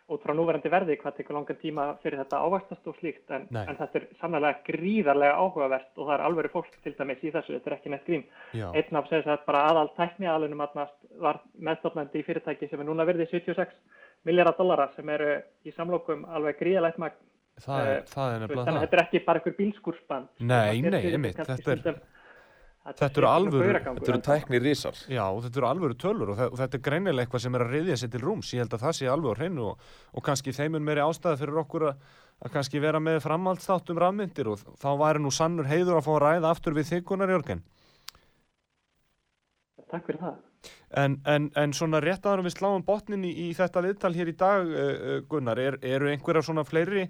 út frá núverandi verði hvað tekur langan tíma fyrir þetta ávastast og slíkt en, en þetta er sannlega gríðarlega áhugavert og það er alveg fólk til dæmis í þessu, þetta er ekki neitt grím. Einn af segja að bara aðal tækni aðlunum var meðstofnandi í fyrirtæki sem er núna verðið 76 miljardar dollara sem eru í samlokum alveg gríðalegt magn. Það Eh, er Þannig að þetta er ekki bara einhver bílskúrsband. Nei, nei, einmitt, þetta er- þetta eru alvöru- Þetta eru tækni risar. Já, þetta eru alvöru tölur og, þe- og þetta er greinilega eitthvað sem er að reyðja sér til rúms. Ég held að það sé alveg á hreinu og, og kannski þeimun meiri ástæði fyrir okkur að, að kannski vera með framhaldsþátt um rafmyndir og þá væri nú sannur heiður að fá að ræða aftur við þykkunar, Jörgen. Takk fyrir það. En, en, en svona rétt aðra við sláum botnin í, í þetta viðtal hér í dag, uh, Gunnar, er, eru einhverjar svona fleiri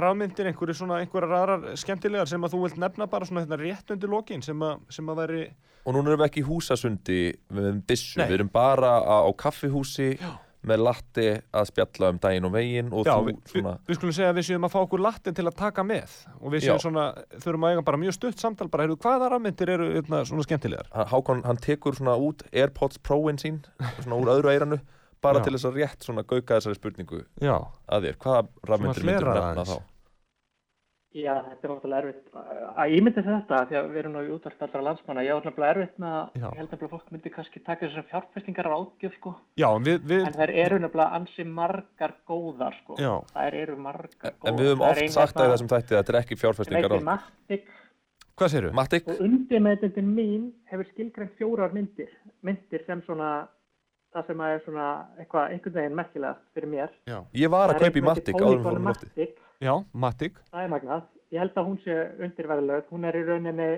rafmyndir, einhverjar svona einhverjar aðrar skemmtilegar sem að þú vilt nefna bara svona þetta rétt undir lokin sem að, sem að veri, Og núna erum við ekki í húsasundi með byssu, Nei. við erum bara á, á kaffihúsi Já. með latti að spjalla um daginn og veginn og já, þú við, svona, við, við skulum segja að við séum að fá okkur lattin til að taka með og við séum Já. svona, þurfum að eiga bara mjög stutt samtal bara, heyrðu, hvaða rafmyndir eru hérna, svona skemmtilegar? Hákon, hann tekur svona út Airpods Pro-in sín, svona úr öðru eiranu, bara Já. til þess að rétt svona gauka þessari spurningu Já, að þér. Hvaða rafmyndir myndir hlera nefna þá? Já, þetta er náttúrulega erfitt að ímynda sér þetta því að við erum nú í útvart allra landsmanna. Ég var náttúrulega erfitt með að, ég held að fólk myndi kannski taka þessar fjárfestingar á átgjöf sko. já, en við, við En þær eru nefnilega ansi margar góðar sko. Já. Þær eru margar góðar. En við höfum Það er oft sagt að þessum þætti að þetta er ekki sem fjárfestingar á Matic hvað? Matic. og undirmeðendin mín hefur skilgrænt fjórar myndir, myndir sem svona það sem að er svona eitthvað einhvern veginn merkilegast fyrir mér. Já, Ég var að kaupa í Matic áður fórum. Matic. já Matic Það er magnað. Ég held að hún sé undirverðilög. Hún er í rauninni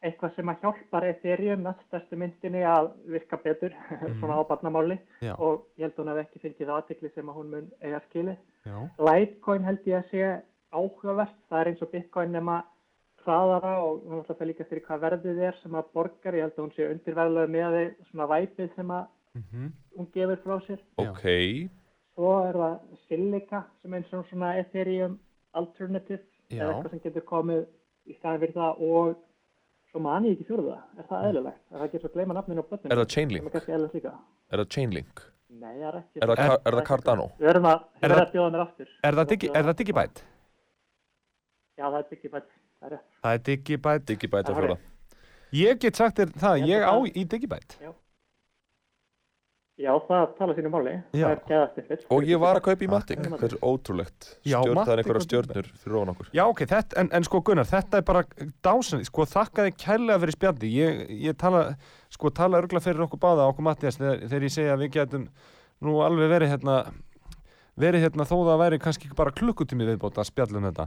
eitthvað sem að hjálpar Ethereum næststærstu myndinni að virka betur, svona á barnamáli Já. og ég held að hún hef ekki fengið aðtikli sem að hún mun eiga skilið. Já, Litecoin held ég að sé áhugavert. Það er eins og Bitcoin nema hraðara og hún ætla að það líka fyrir hvað verðið er sem að borgar. Ég held að hún sé undirverðilög með því svona væpið sem að mhm, hún gefur frá sér. Ok, Svo er það Silica sem er svona Ethereum alternative Já. eða eitthvað sem getur komið í staðin fyrir það og svo man ég ekki fjóruða. Er það eðlilegt? Er það ekki svo að gleyma nafninu á börnum? Er það Chainlink? Er er það Chainlink? Nei, það er ekki. Er það, er, er það Cardano? Við erum að, að bjóða mér aftur. Er það, digi, er það Digibæt? Já, það er Digibæt. Það er. Það er er fjóra. Ég get sagt þér það, Ég á í Digibæt Já, það tala sínu máli. Já. Það er geðastiffir. Og ég var að kaupa í Matic, þetta er ótrúlegt. Já, Stjörn, það er einhverja og stjörnur fyrir ofan okkur. Já, ok, þetta, en, en sko Gunnar, þetta er bara dásan, sko, þakka þig kærlega fyrir spjaldi. Ég, ég tala, sko, tala örgla fyrir okkur báða, okkur Mattias, þegar, þegar ég segja að við getum nú alveg verið hérna, verið hérna þó það væri kannski ekki bara klukkutími viðbóta að spjalla um þetta.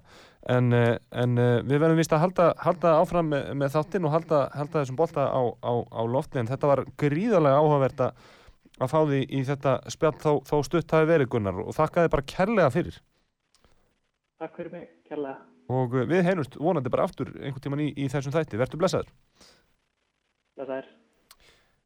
En, eh, en eh, við verðum vist að halda, halda áfram með, með þáttinn og halda, halda þessum bolta á, á, á lofti, en þetta var gríðarlega áhugavert að að fá því í þetta spjall þó, þó stutt hafi verið Gunnar og þakka þið bara kærlega fyrir. Takk fyrir mig, kærlega. og uh, við heyrumst vonandi bara aftur einhvern tíman í, í þessum þætti, verður blessaður er.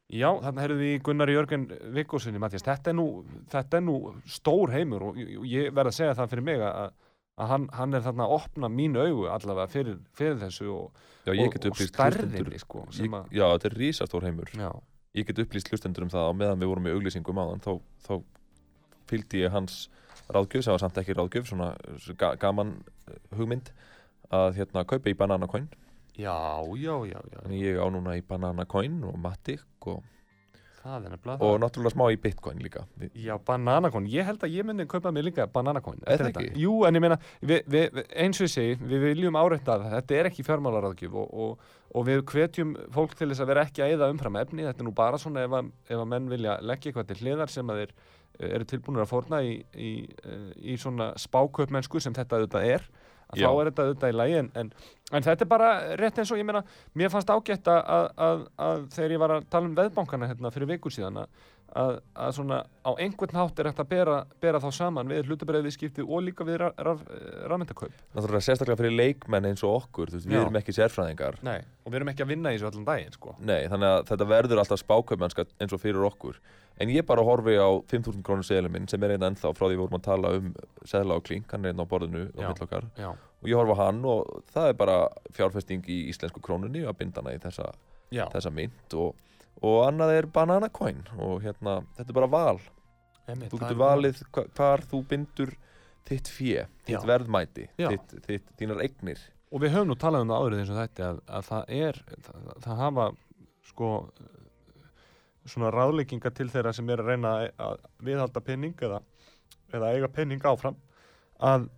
Já, þarna heyrðum við Gunnar Jörgen Vikkósinni, Mattias, þetta er nú þetta er nú stór heimur og ég, verð að segja það fyrir mig að, að hann, hann er þarna að opna mínu augu allavega fyrir, fyrir þessu og, Já, ég og, get og stærðinni sko, Ég, já, þetta er rísastór heimur. já, Ég get upplýst hlustendur um það á meðan við vorum í auglýsingum áðan, þá, þá fylgdi ég hans ráðgjöf, sem var samt ekki ráðgjöf, svona ga gaman eh, hugmynd, að hérna kaupa í Bananacoin. já, já, já, já, Þannig ég á núna í Bananacoin og Matic og, það er nefnilega og það náttúrulega smá í Bitcoin líka. Vi- Já, bananakon, ég held að ég myndi kaupa mig líka bananakon Er það þetta. ekki? Jú, en ég meina, við, við- eins og ég segi, við viljum áreita að þetta er ekki fjármálaráðgjöf og, og, og við hvetjum fólk til þess að vera ekki að eða umfram efni, þetta er nú bara svona ef að, ef að menn vilja leggja eitthvað til hliðar sem að þeir eh, eru tilbúinir að forna í, í, eh, í svona spákaupmennsku sem þetta auðvitað er, að. Þá er þetta auðvitað í lagi en, en, en þetta er bara rétt eins og ég meina, mér fannst ágætt að, að, að, þegar ég var að tala um veðbankana hérna fyrir vikur síðan að að, að svona á einhvern hátt er hægt að bera, bera þá saman við hlutabræðiðskipti og líka við rafmyndakaup. Náttúrulega sérstaklega fyrir leikmenn eins og okkur, veist, við erum ekki sérfræðingar. Nei. Og við erum ekki að vinna í þessu allan daginn, sko. Nei, þannig að þetta verður alltaf spákaupmennska eins og fyrir okkur. En ég bara horfi á 5.000 krónur seðlum minn sem er einn ennþá frá því við vorum að tala um seðla á klink, hann er einn á borðinu á Já. mitt okkar. Já. Og ég horfi á hann og það er bara fjárfesting í íslensku krónunni og, annað er banana coin og hérna, þetta er bara val. Einmitt, Þú getur valið hva- hvar þú bindur þitt fjö, þitt Já. verðmæti, þitt, þitt, þínar eignir. Og við höfum nú talað um það áður eins og þetta að, að það er, það, það hafa sko svona ráðleikinga til þeirra sem er að reyna að viðhalda penning eða, eða eiga penning áfram að,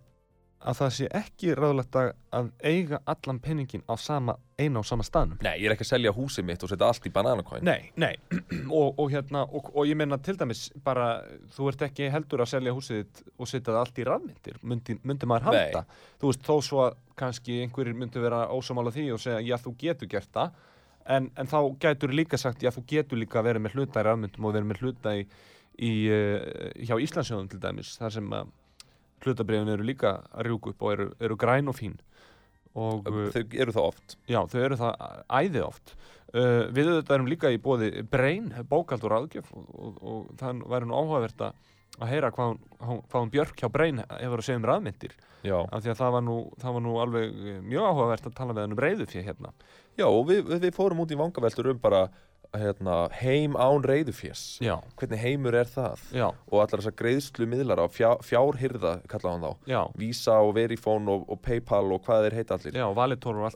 að það sé ekki ráðlegt að, að eiga allan penningin á sama, eina á sama staðnum. Nei, ég er ekki að selja húsið mitt og setja allt í bananakvæn. Nei, nei, og, og hérna, og, og ég meina til dæmis bara, þú ert ekki heldur að selja húsið þitt og setja það allt í rafmyndir, myndi, myndi maður Nei. halda. Þú veist, þó svo að kannski einhverjir myndi vera ósamála því og segja, já, þú getur gert það, en, en þá gætur líka sagt, já, þú getur líka verið með hluta í rafmyndum og verið með hluta í, í uh, hjá Íslandsjóðum til dæmis, þar sem að hlutabrifin eru líka að rjúka upp og eru, eru græn og fín. Og, uh, Þau eru það oft. Já, þau eru það æði oft. Uh, við auðvitað erum líka í bóði Brain, bókald og ráðgjöf og, og, og það væri nú áhugavert að heyra hvað hún, hvað hún Björk hjá Brain hefur að segja um raðmyndir Já. af því að það var nú, það var nú alveg mjög áhugavert að tala með henn um reyðu fyrir hérna Já, og við, við fórum út í vangaveltur um bara hérna, heim án reyðufjés. Já, Hvernig heimur er það? já, Og allar þessar greiðslu miðlar á fjár, fjárhyrða, kallaði hann þá. já, Visa og Verifone og, og Paypal og hvað þeir heita allir. já, og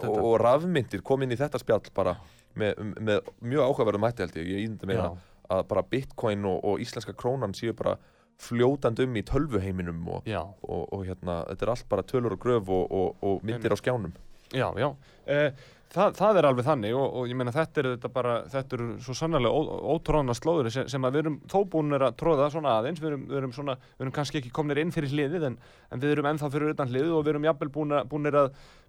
og, og rafmyndir kom inn í þetta spjall bara með, með mjög áhugaverðum hætti held ég. Ég índi meina að bara bitcoin og, og íslenska krónan séu bara fljótandi um í tölvuheiminum og, og, og hérna, þetta er allt bara tölur og gröf og, og, og myndir á skjánum. Já, já. Eh, það, það er alveg þannig og, og ég meina þetta er þetta bara, þetta eru svo sannlega ótróðna slóður sem, sem að við erum þó búinir að tróða svona aðeins, við erum, við erum svona, við erum kannski ekki komnir inn fyrir hliðið en, en við erum ennþá fyrir utan hliðið og við erum jafnvel búinir, búinir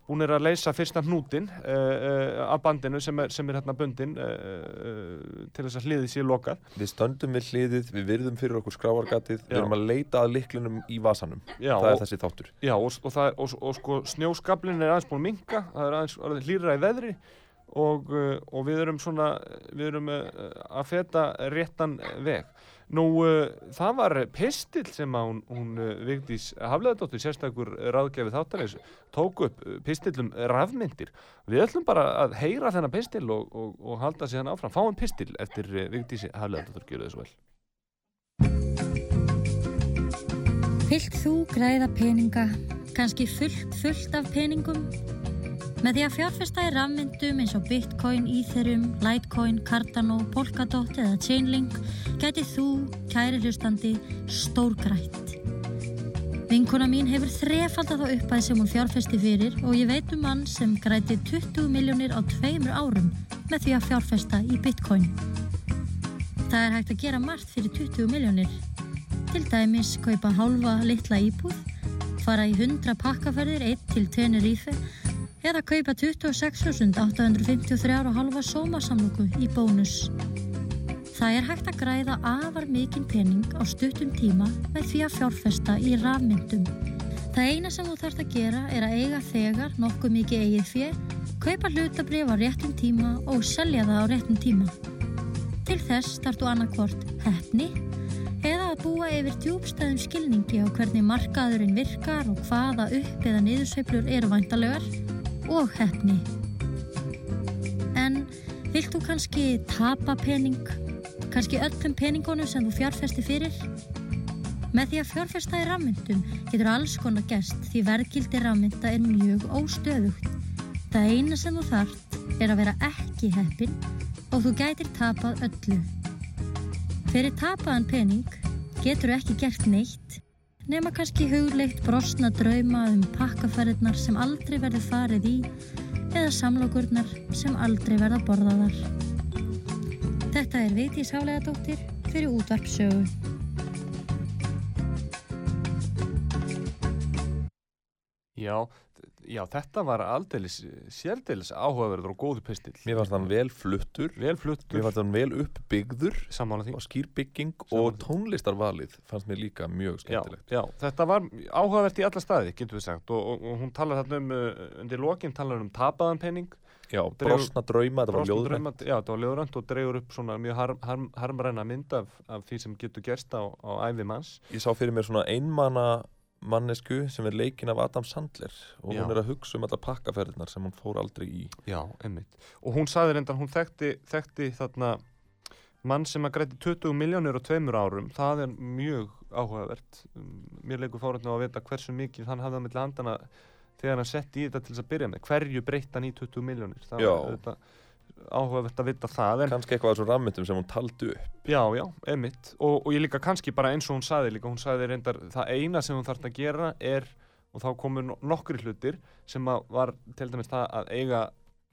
að búinir að leysa fyrsta hnútin uh, uh, af bandinu sem er, sem er hérna bundin uh, uh, til þess að hliðið sé lokað Við stöndum við hliðið, við virðum fyrir okkur skráargatið, við erum að leita að liklunum í vasanum. Já, það og- er þessi þáttur. Já, og, og, það, er- og, og sko snjóskablin er aðeins búin minka, það er aðeins orðið hlýra í veðri og, og við erum svona, við erum að feta réttan veg. Nú, uh, það var pistill sem hún, hún uh, Vigdís Hafleðadóttir, sérstakur ráðgefið þáttarins, tók upp uh, pistill um rafmyndir. Við ætlum bara að heyra þennan pistill og, og, og halda síðan áfram. Fáum pistill eftir uh, Vigdísi Hafleðadóttir, gjör þessu vel. Vilt þú græða peninga, kannski fullt, fullt af peningum? Með því að fjárfesta í rafmyndum eins og Bitcoin, Ethereum, Litecoin, Cardano, Polkadot eða Chainlink gæti þú, kæri hlustandi, stórgrætt. Vinkona mín hefur þrefaldað þá uppæð sem hún fjárfesti fyrir og ég veit um mann sem græti 20 miljónir á tveimur árum með því að fjárfesta í Bitcoin. Það er hægt að gera margt fyrir 20 miljónir. Til dæmis kaupa hálfa litla íbúð, fara í 100 pakkaferðir 1 til Tenerife eða kaupa 26.853 og halva sómasamlóku í bónus. Það er hægt að græða afar mikinn pening á stuttum tíma með því að fjárfesta í rafmyndum. Það eina sem þú þarfst að gera er að eiga þegar nokkuð mikið eigið fjö, kaupa hlutabrif á réttum tíma og selja það á réttum tíma. Til þess þú annarkvort hefni eða að búa yfir djúbstæðum skilningi á hvernig markaðurinn virkar og hvaða upp eða niðursveiflur eru væntalegar og hefni. En vilt þú kannski tapa pening, kannski öllum peningunum sem þú fjárfesti fyrir? Með því að fjárfesta í rafmyndum getur alls konar gerst því verðgildi rafmynda er mjög óstöðugt. Það eina sem þú þarft er að vera ekki heppin og þú gætir tapað öllu. Fyrir tapaðan pening getur ekki gert neitt nema kannski hugleitt brosna drauma um pakkaferðirnar sem aldrei verður farið í eða samlokurnar sem aldrei verða borðaðar. Þetta er Vigdís Hálegadóttir fyrir útvarpsögu. Já, já, þetta var aldeilis, sérdeilis áhugaverður og góður pistill. Mér fannst hann vel fluttur, Vel fluttur, mér fannst hann vel uppbyggður. Og skýrbygging Sammála og tónlistarvalið fannst mér líka mjög Já, skemmtilegt. já, þetta var áhugavert í alla staði, getur við sagt, og, og, og hún talar þarna um, uh, undir lokin talar um tapaðan pening, Já, Dregur- brosna drauma, þetta var drauma- já, þetta var ljóðrænt og dregur upp svona mjög harm, harm, harmræna mynd af, af því sem getur gerst á, á æfi manns. Ég sá fyrir mér svona einmana mannesku sem er leikin af Adam Sandler og Já. hún er að hugsa um alla pakkaferðinar sem hún fór aldrei í. Já, einmitt. Og hún saði reyndar, hún þekkti, þekkti þarna mann sem að græti 20 miljónir á tveimur árum, það er mjög áhugavert. Um, Mér leikur fórhundin á að vita hversu mikið hann hafði á milli handana þegar hann setti í þetta til þess að byrja með. Hverju breytt hann í 20 miljónir? Það Já. var auðvitað áhugavert að vita það. En, kannski eitthvað af þessum rammyndum sem hún taldi upp já, já, emitt. Og, og ég líka kannski bara eins og hún saði líka, hún saði reyndar það eina sem hún þarf að gera er, og þá komu no- nokkrir hlutir sem var til dæmis það að eiga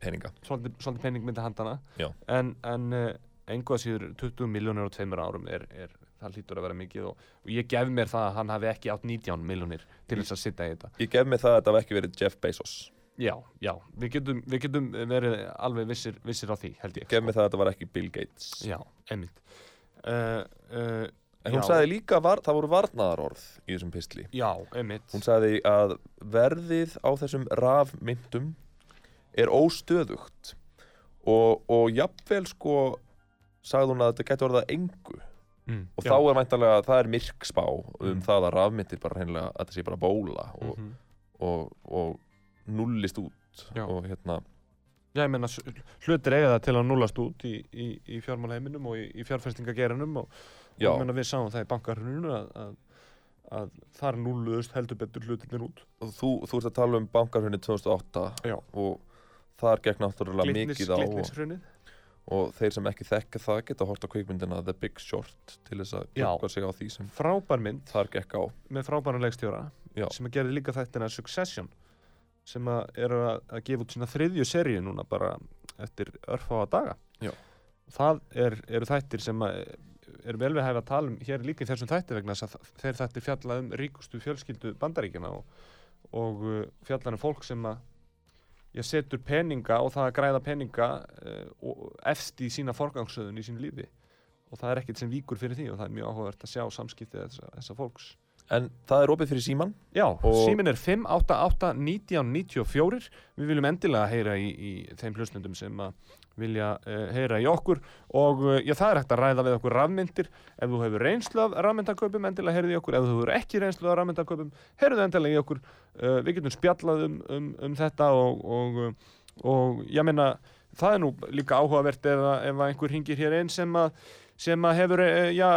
peninga svolítið, svolítið pening myndi handana Já. en, en uh, engu að síður 20 miljónir á tveimur árum er, er, það hlýtur að vera mikið og, og ég gef mér það að hann hafi ekki átt 19 miljónir til þess að sitta í þetta ég gef mig það að þetta hafi ekki verið Jeff Bezos já, já, við getum, við getum verið alveg vissir, vissir á því held ég gef mig það að þetta var ekki Bill Gates. Já, einmitt. Uh, uh, en hún já, sagði líka, var, það voru varnaðarorð í þessum pistli. Já, einmitt. Hún sagði að verðið á þessum rafmyndum er óstöðugt og, og jafnvel sko sagði hún að þetta gæti orðað engu. Mm, og já, þá er væntanlega, það er myrkspá um Mm. það að rafmyndir bara hreinlega að þetta sé bara bóla og, mhm. og, og nullist út Já. og hérna, Já, ég meina, hlutir eiga það til að núlast út í, í, í fjármálaheiminum og í, í fjárfestingagerinum og, og ég meina, við sáum það í bankarhruninu að, að, að þar núluðust heldur betur hlutirnir út. og þú, þú ert að tala um bankarhunni 2008 Já. og þar gekk náttúrulega mikið á og, og þeir sem ekki þekka það geta hort á kvikmyndina The Big Short til þess að klokka sig á því sem Frábær mynd þar gekk á með Já. sem að gerði líka þættina Succession sem að eru að, að gefa út sína þriðju seríu núna bara eftir örfáa daga. Já. Það er, eru þættir sem að er vel við hæfa að tala um hér líka í þessum þætti vegna þess að þeir þættir fjalla um ríkustu fjölskyldu bandaríkjana og, og uh, fjallar um fólk sem að ég setur peninga og það að græða peninga uh, efst í sína forgangsöðun í sínu lífi og það er ekkert sem víkur fyrir því og það er mjög áhugavert að sjá samskiptið þessa, þessa fólks en það er opið fyrir síman Já, símin er 588-1994 Við viljum endilega heyra í, í þeim hlustendum sem að vilja uh, heyra í okkur. Og uh, já, það er hægt að ræða við okkur rafmyndir. Ef þú hefur reynslu af rafmyndaköpum endilega heyrðu í okkur, ef þú hefur ekki reynslu af rafmyndaköpum heyrðu endilega í okkur. Uh, við getum spjallað um, um, um þetta og, og, og ég meina það er nú líka áhugavert ef, ef einhver hringir hér einn sem að sem að hefur, eh, já,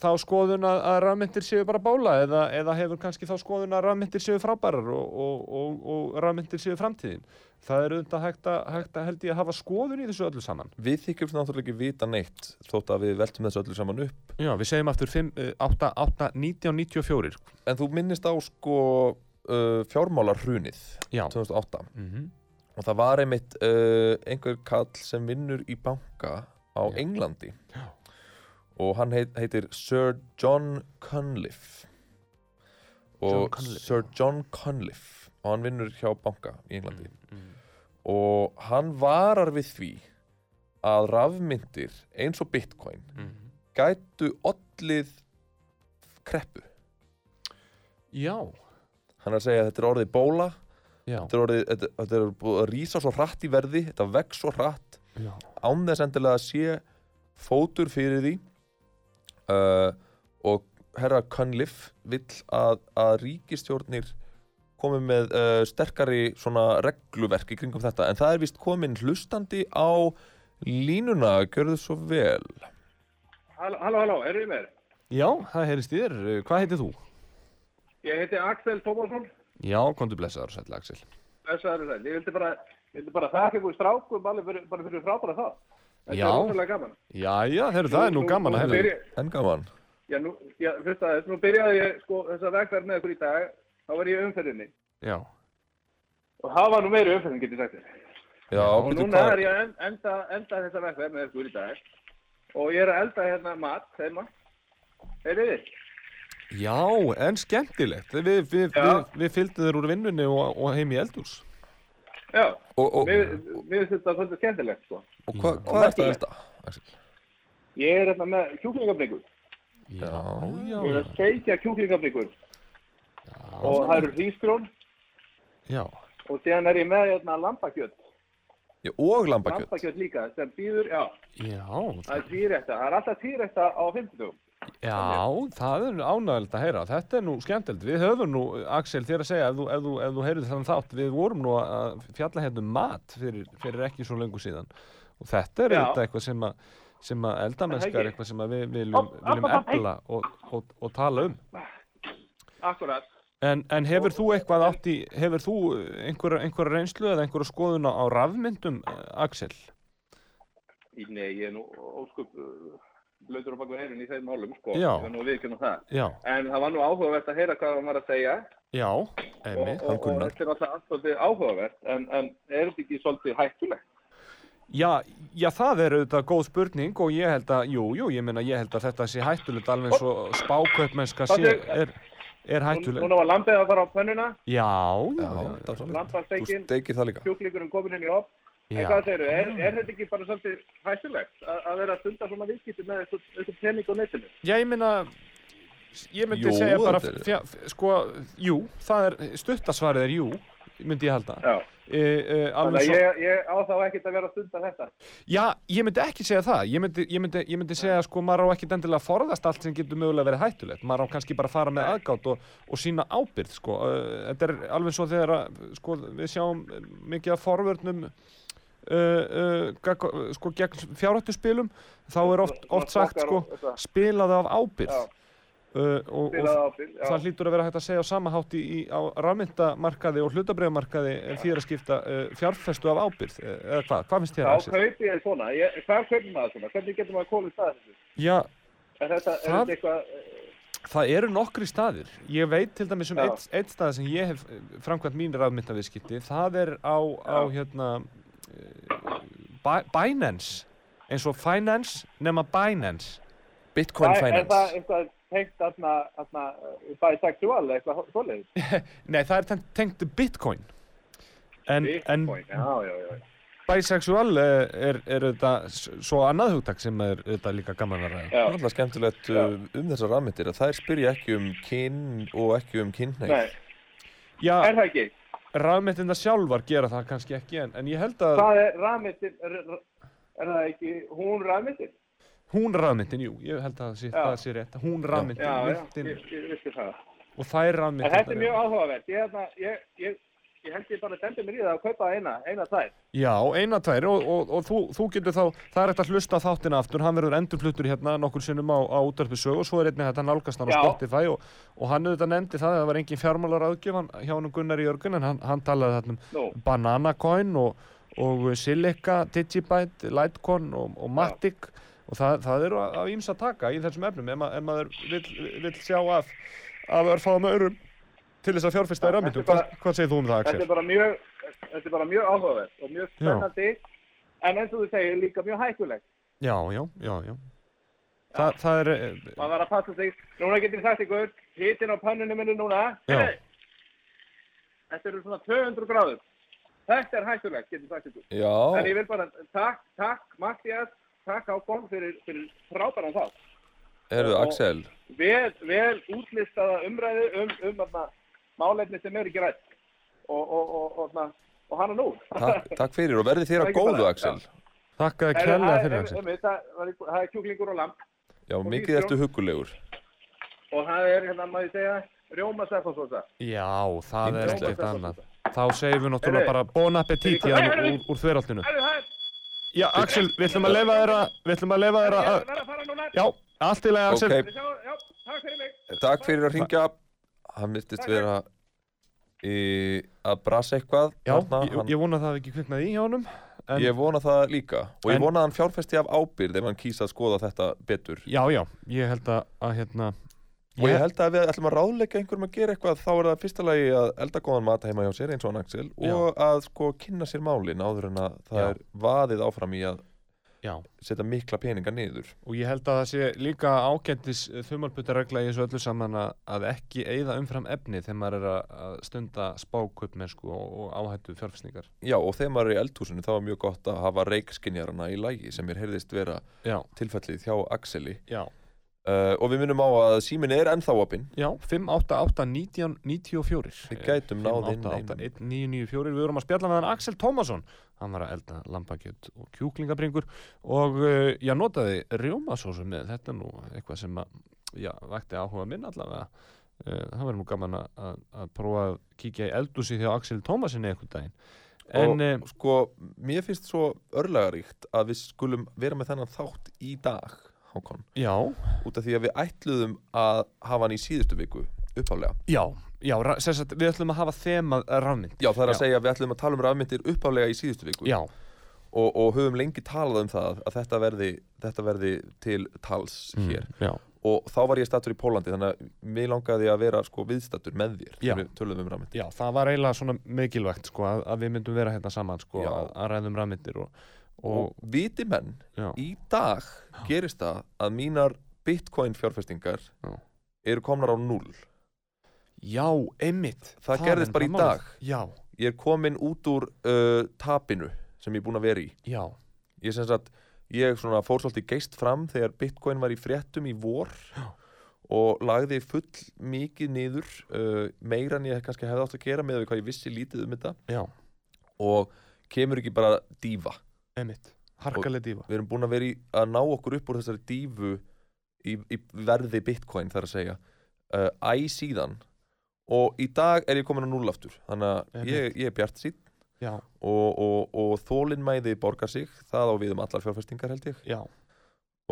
þá skoðun að, að rafmyndir séu bara bála eða, eða hefur kannski þá skoðun að rafmyndir séu frábærar og, og, og, og rafmyndir séu framtíðin. Það er auðvitað hægt að, hægt að held ég að hafa skoðun í þessu öllu saman. við þykjumst náttúrulega ekki vita neitt þótt að við veltum þessu öllu saman upp Já, við segjum aftur 5, eh, 8, 8, 1994. en þú minnist á sko uh, fjármálarhrunið Já. 2008 Mm -hmm. og það var einmitt uh, einhver kall sem vinnur í banka á Já. Englandi Já. Og hann heit, heitir Sir John Cunliffe og John Cunliffe, Sir. John Cunliffe og hann vinnur hjá banka í Englandi Mm. og hann varar við því að rafmyndir eins og bitcoin Mm. gætu ollið kreppu Já, hann er að segja að þetta er orðið bóla já, þetta er, orðið, þetta, þetta er búið að rísa svo hratt í verði þetta vex svo hratt já. án þess endilega að sé fótur fyrir því uh, og herra Cunliffe vill að, að ríkistjórnir komi með uh, sterkari svona regluverk í kringum þetta en það er vist komin hlustandi á línuna, gjörðu svo vel Halló, halló, eru þið með? Já, það heyrist í þér. Eh, Hvað heitir þú? Ég heiti Axel Tómasson, Já, komdu blessaður, sætla Axel. blessaður sæl. Ég vildi bara, ég vildi bara þakka ykkur strákum alveg fyrir, bara fyrir frábæra það. Þetta Já. er rosalega gaman. Já, já, heyrðu, það er nú gaman að heyra. byrja, en gaman Já, nú, já, fyrst aðeins, nú byrjaði ég sko þessa vegferð með ykkur í dag, þá var ég umferðinni. Já, Og það var nú meiri umferðin, getur sagt þér. Já, Og núna er ég að en- enda, enda þessa vegferð með ykkur í dag. Og ég er að elda hérna mat, heima. Heyrðu þið? já, en skemmtilegt. Við, við, við, við, fylgdum þér úr vinnunni og, og heim í eldús. Já, og, og, mér finnst þetta svolítið skemmtilegt, sko. Og hva, hvað er þetta? Ég er hérna með kjúklingabringur. Já, já, Ég er að steikja kjúklingabringur. Og það eru hrísgrón Já, og síðan er ég með hérna lambakjöt. Já, og lambakjöt Lambakjöt líka sem býður, já, já, það er tvírækta. Það er alltaf tvírækta á 50. já, það er ánægilegt að heyra. Þetta er nú skemmtilegt. Við höfum nú, Axel, þér að segja, ef þú, ef þú, ef þú heyrið þannig þátt, við vorum nú að fjalla hérna um mat fyrir, fyrir ekki svo lengur síðan. Og þetta er auðvitað eitthvað sem að sem að eldamennska er eitthvað sem að við viljum, viljum efla og, og, og tala um akkurat. En, en hefur þú eitthvað átt í, hefur þú einhverja einhver reynslu eða einhverja skoðun á, rafmyndum, Axel? Í- Nei, ég er nú óskup uh, blöður á baku heyrun í þeim málum, sko. Það. Já, En það var nú áhugavert að heyra hvað hann var að segja já, og, einmitt. og, og Gunnar. þetta er alltaf áhugavert en, en er þetta ekki svolítið hættulegt? Já, já, það er auðvitað góð spurning og ég held að, jú, jú, ég meina ég held að þetta sé hættulegt alveg eins og spákaupmennska sé, er, er hættulegt. Núna var lambið að fara á pönnuna, Já, já, Já, já, líka. kjúklingurinn komin inn í opn. En hvað segirðu, er, er þetta ekki bara svolítið hættulegt að, að vera að stunda svona viðskipti með eitthvað, pening á netinu? Já, ég meina, ég myndi Jú, segja bara, fjá, sko, jú, það er, stuttasvarið er jú, myndi ég halda. Já. Að svo, ég, ég á þá ekkert að vera að stunda þetta. já, ég myndi ekki segja það, ég myndi, ég myndi, ég myndi segja, sko, maður á ekki endilega að forðast allt sem getur mögulega verið hættulegt, maður á kannski bara að fara með aðgátt og, og sína ábyrgð, sko, uh, þetta er alveg svo þegar, að, sko, við sjáum mikið af forvörnum, Uh, uh, sko gegn fjárhættuspilum þá er oft, oft sagt sko spilaðu af ábyrgð. Já. Uh, og, og já. það hlýtur að vera hægt að segja á sama hátt í, í, á rafmyndamarkaði og hlutabriðamarkaði en því er að skipta uh, fjárfestu af ábyrgð eh, eða hvað, hvað finnst þér Þá Axel? kaupi ég svona. Ég, hvað kaupir maður svona? Hvernig getur maður komið stað þessu? Já, Er þetta, er Það- þetta eitthvað, eh, það eru nokkri staðir ég veit til dæmis um Já. eitt, eitt stað sem ég hef eh, framkvæmt mín rafmyndaviðskipti það er á, á Já. hérna uh, Bi- Binance eins og Finance nema Binance Bitcoin er Finance. Það tengt þarna, þarna, eh, bisexual, eitthvað svoleiðis? Nei, það er tengt, Bitcoin en, en Bitcoin, já, já, já. bisexual eh, er, er auðvitað svo annað hugtak sem er auðvitað líka gaman að ræða Það er Já, alltaf skemmtilegt uh, um þessar rafmyndir að þær spyrja ekki um kyn og ekki um kynneið. nei, Já, er það ekki? rafmyndirna sjálfar gera það kannski ekki en, en ég held að Hvað er rafmyndin, er, er það ekki hún rafmyndin? Hún rafmyndin, jú, ég held að það sé, Já. það rétt hún rafmyndin, Já, já, ég, ég vissi það. og þær En rafmyndirnar þetta er mjög áhugavert. Ég, ég, ég, ég held ég bara dendi mér í það að kaupa eina, eina þær. Já, eina tvær og, og, og þú, þú getur þá, það er hægt að hlusta þáttina aftur, hann verður endurfluttur hérna nokkur sinnum á, á útvarpi sög og svo er einnig að nálgast hann á Já. Spotify og, og hann auðvitað nefndi það að það var engin fjármálar aðgjöf hjá hann Gunnar í Jörgun en hann, hann talaði þarna um Nú, Bananacoin og, og Silica, Digibyte, Litecoin og, og Matic og það, það eru að ímsa taka í þessum efnum ef, ma ef maður vill, vill sjá af, af örfáðum örum til þess að fjárfesta Já, er Hvað, hvað segir þú um það, Axel? þetta er bara mjög áhugavert og mjög spennandi. En eins og þú segir, líka mjög hættulegt. Já, já, já, já. Þa, það er, eh, maður var að passa sig núna getur ég sagt ykkur hitin á pannunum minni núna Já. Heyrðu, þetta eru svona 200 gráður þetta er hættulegt getur ég sagt ykkur en Já, ég vil bara takk, takk Mattias takk Ákon fyrir, fyrir frábæran þá herðu og- Axel, vel, vel útlistaða umræðu um, um, um málefni sem eru ekki rætt og, og, og, og, og, og hana nú. Takk, takk fyrir og verði þér er að góðu Axel. þakka þér Það er- kærlega það fyrir, er- Axel. það er kjúklingur og lamp Já, Og mikið ertu huggulegur. og það er, hérna, maður segja rjóma seffarsósa Já, það er ekkert annað. Þá segir við náttúrulega bara bon appetit Heyrðu, heyrðu. úr, er Já, Axel, við ætlum að leifa þér að, við ætlum að leifa þér Ég að, verð að fara núna. já, allt í lagi, Axel. Ok. Við sjáum- Já, takk fyrir mig. Takk fyrir að ringja. Hann myrtist vera í, að brasa eitthvað. Já, þarna. ég, Hann- ég vona að það hafi ekki kviknað í hjá honum. En, Ég vona það líka og ég En- vona að hann fjárfesti af ábyrð ef hann kýsa að skoða þetta betur. Já, já, ég held að, að hérna, Og ég held að við ætlum að ráðleika einhverjum að gera eitthvað þá er það fyrsta lagi að elda góðan mat heima hjá sér eins og hann Axel og að sko kynna sér málin áður en að það Já. er vaðið áfram í að já, setja mikla peninga niður. og ég held að það sé líka ágættis þumalputaregla í þessu öllu saman að, ekki eigða umfram efni þegar maður er að, stunda spákuppmennsku og, áhættu fjárfæsningar. Já og þegar maður er í eldhúsinu þá er mjög gott að hafa reikskinjarana í lagi sem er heyrðist vera tilfellið hjá Axeli já, uh, og við minnum á að símin er ennþá opinn. já, 588-1994. Við gætum náð inn 588-1994. Við vorum að spjalla með hann Axel Tómasson. Hann var að elda lambakjöt og kjúklingabringur og uh, já, notaði rjómasósu með. Þetta er nú eitthvað sem að, já, vakti áhuga minn allavega. Uh, það verður nú gaman að, að, að prófa að kíkja í eldúsi því á Axel Tómasson einhvern daginn. En, og eh, sko, mér finnst svo örlagaríkt að við skulum vera með þennan þátt í dag, Hákon. Já, út af því að við ætluðum að hafa hann í síðustu viku uppálega já, já, sagt, við ætlum að hafa þemað rafmynd. Já, það er að Já. segja að við ætlum að tala um rafmyndir uppálega í síðustu viku. Já, og, og höfum lengi talað um það að þetta verði, þetta verði til tals hér. já, og þá var ég stattur í Pólandi þannig að mér langaði að vera sko viðstattur með þér Já. þegar við töluðum um rafmyndir. Já, það var eiginlega svona mikilvægt, sko, að, að við myndum vera hérna saman, sko, að, að ræðum rafmyndir og, og, og, viti menn, já, í dag gerist það að mínar bitcoin fjárfestingar Já. eru komnar á null já, einmitt. Það er gerðist bara í dag. ég er komin út úr uh, tapinu sem ég er búin að vera í. Já, ég sem sagt, ég svona fór svolítið geist fram þegar bitcoin var í fréttum í vor Já. og lagði full mikið niður uh, meira en ég kannski hefði átt að gera með hvað ég vissi lítið um þetta. Já, og kemur ekki bara dífa einmitt. Harkaleg dífa. við erum búin að vera í að ná okkur upp úr þessari dífu í, í verði bitcoin þar að segja uh, æ síðan og í dag er ég komin á null aftur þannig að ég, ég er bjart síð Já, og, og, og þólinnmæði borgar sig það á við um allar fjárfestingar held ég já,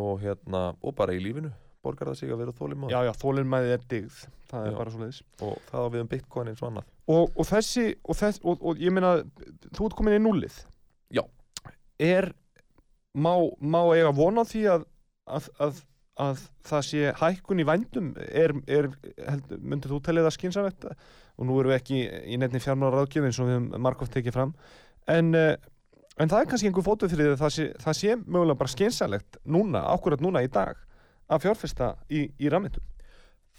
og hérna, og bara í lífinu borgar það sig að vera þólinnmæði já, já, þólinnmæði er digð. Það er Já. bara svo leiðis. og það á við um bitcoin eins og annað og, og þessi og, þess, og, og ég meina þú ert komin í nullið Já. Er má, má eiga vona því að, að, að, að það sé hækkun í vændum? Er, er myndir þú telja það skynsamlegt? Og nú erum við ekki í nefni fjármála ráðgjöf eins og við höfum margótt tekið fram. En, eh, en það er kannski einhver fótu fyrir því að það sé, það sé mögulega bara skynsamlegt núna, ákvörðat núna í dag að fjárfesta í, í rafmyndum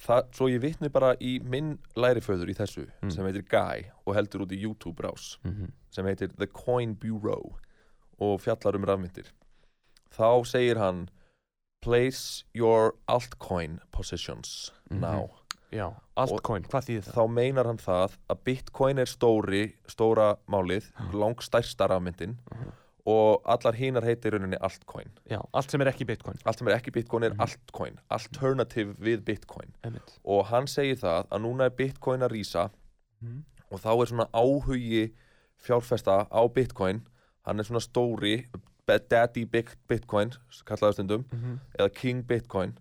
það, svo ég vitni bara í minn læriföður í þessu Mm. sem heitir Guy og heldur út í YouTube rás sem heitir The Coin Bureau og fjallar um rafmyndir þá segir hann place your altcoin positions Mhm. now Já, altcoin, hvað þýðir það? þá meinar hann það að bitcoin er stóri stóra málið, langstærsta rafmyndin og allar hinar heitir rauninni altcoin Já, allt sem er ekki bitcoin allt sem er ekki bitcoin er Mhm. altcoin alternative við bitcoin Einmitt. og hann segir það að núna er bitcoin að rísa Mhm. og þá er svona áhugi fjárfesta á bitcoin hann er svona stóri daddy big bitcoin kallaðu stundum Mhm. eða king bitcoin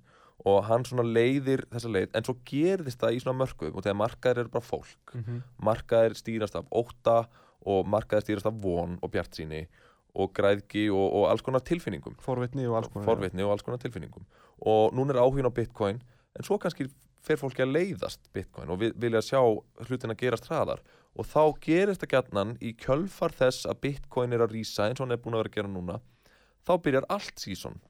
og hann svona leiðir þessa leið en svo gerðist það í svona mörkuðum og þegar markaðir eru bara fólk. Mhm. markaðir stýrast af ótta og markaðir stýrast af von og bjartsýni og græðgi og, og alls konar tilfinningum. Forvitni og alls konar forvitni og alls konar tilfinningum. Og núna er áhugin á bitcoin en svo kannski fer fólki að leiðast bitcoin og vi- vilja sjá hlutina gerast hraðar og þá gerist það gætnan í kjölfar þess að bitcoin er að rísa eins og hann er búin að vera að gera núna þá byrjar allt sísón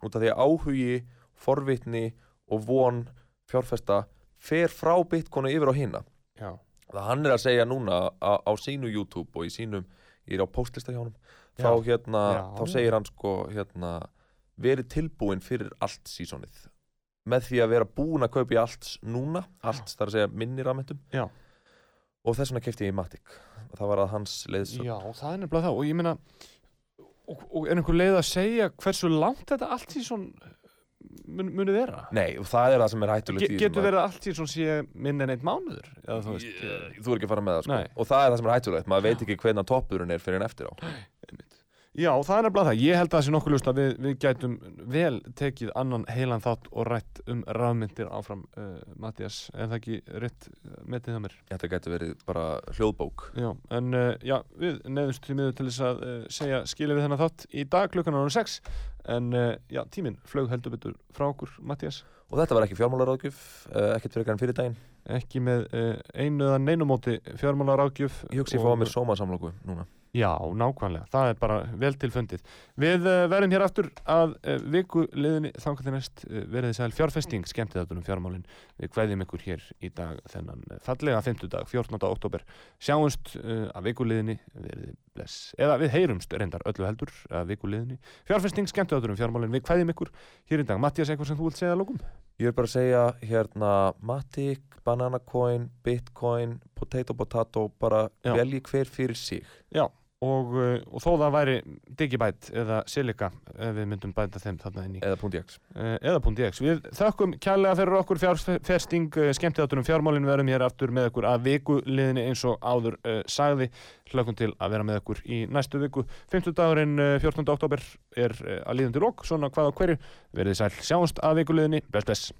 út af því að áhugi, forvitni og von fjárfesta fer frá bitcoin og yfir á hina. Já, það hann er að segja núna á, á sínu YouTube og í sínum, ég er á postlista hjá honum þá hérna, þá segir hann sko hérna, verið tilbúin fyrir allt sísonið með því að vera búin að kaupa í allt núna, allt, er að segja minni rafmyndum Já. Og þess vegna kefti ég Matic það var að hans leiðsögn Já, það er nefnilega það og ég meina og, og er einhver leið að segja hversu langt þetta allt í svon mun, muni vera? Nei, og það er það sem er hættulegt Ge getur verið allt í svon sé minn en einn mánuður? Eða þú veist, Ég- þú er ekki að fara með það sko. Nei. og það er það sem er hættulegt, maður veit ekki hvernig toppurinn er fyrir en eftir á Já, það er nefnilega það. Ég held að það sé nokkuð lust að við, við gætum vel tekið annan heilan þátt og rætt um rafmyndir áfram, uh, Mattias. Er það ekki rétt uh, metið það mér? þetta getur verið bara hljóðbók Já, en uh, já, við nefnumst því miður til þess að uh, segja skilja við þennan þátt í dag klukkan ánum 6 en uh, já, tíminn flög heldur betur frá okkur, Mattias og þetta var ekki fjármálaráðgjöf, uh, ekkert fyrir enn fyrir daginn ekki með einu eða neinu móti fjármálar ágjöf ég hugsi ég fá að mér sómasamlóku núna Já, nákvæmlega, það er bara vel til fundið. Við uh, verðum hér aftur að uh, viku liðinni. Næst uh, verðið sæl. Fjárfesting, skemmtið þetta um fjármálin. Við kveðjum ykkur hér í dag þennan fallega 50 dag, 14. oktober sjáumst að viku liðinni. Verðið bless, eða við heyrumst reyndar öllu heldur að viku liðinni. Fjárfesting, skemmtið þetta um fjármálin, við kveðjum ykkur hér í dag, Mattias, eitthvað sem þú vilt segja að lókum? Ég er bara að segja hérna Matic, Banana Coin, Bitcoin, Potato Potato bara Já. velji hver fyrir sig. Já, og, uh, og þó það væri Digibæt eða Silica ef við myndum bæta þeim þarna inn í. Eða punkt X. Við þökkum kærlega fyrir okkur fjárfesting uh, skemmtiðáttur um fjármálin. Við erum hér aftur með okkur að vikuliðinni eins og áður uh, sagði. Hlökkum til að vera með okkur í næstu viku. 50 dagurinn uh, 14. oktober er uh, að líðandi lók, svona hvað á hverju. Verið sæl, sjáumst að vikuliðinni, best best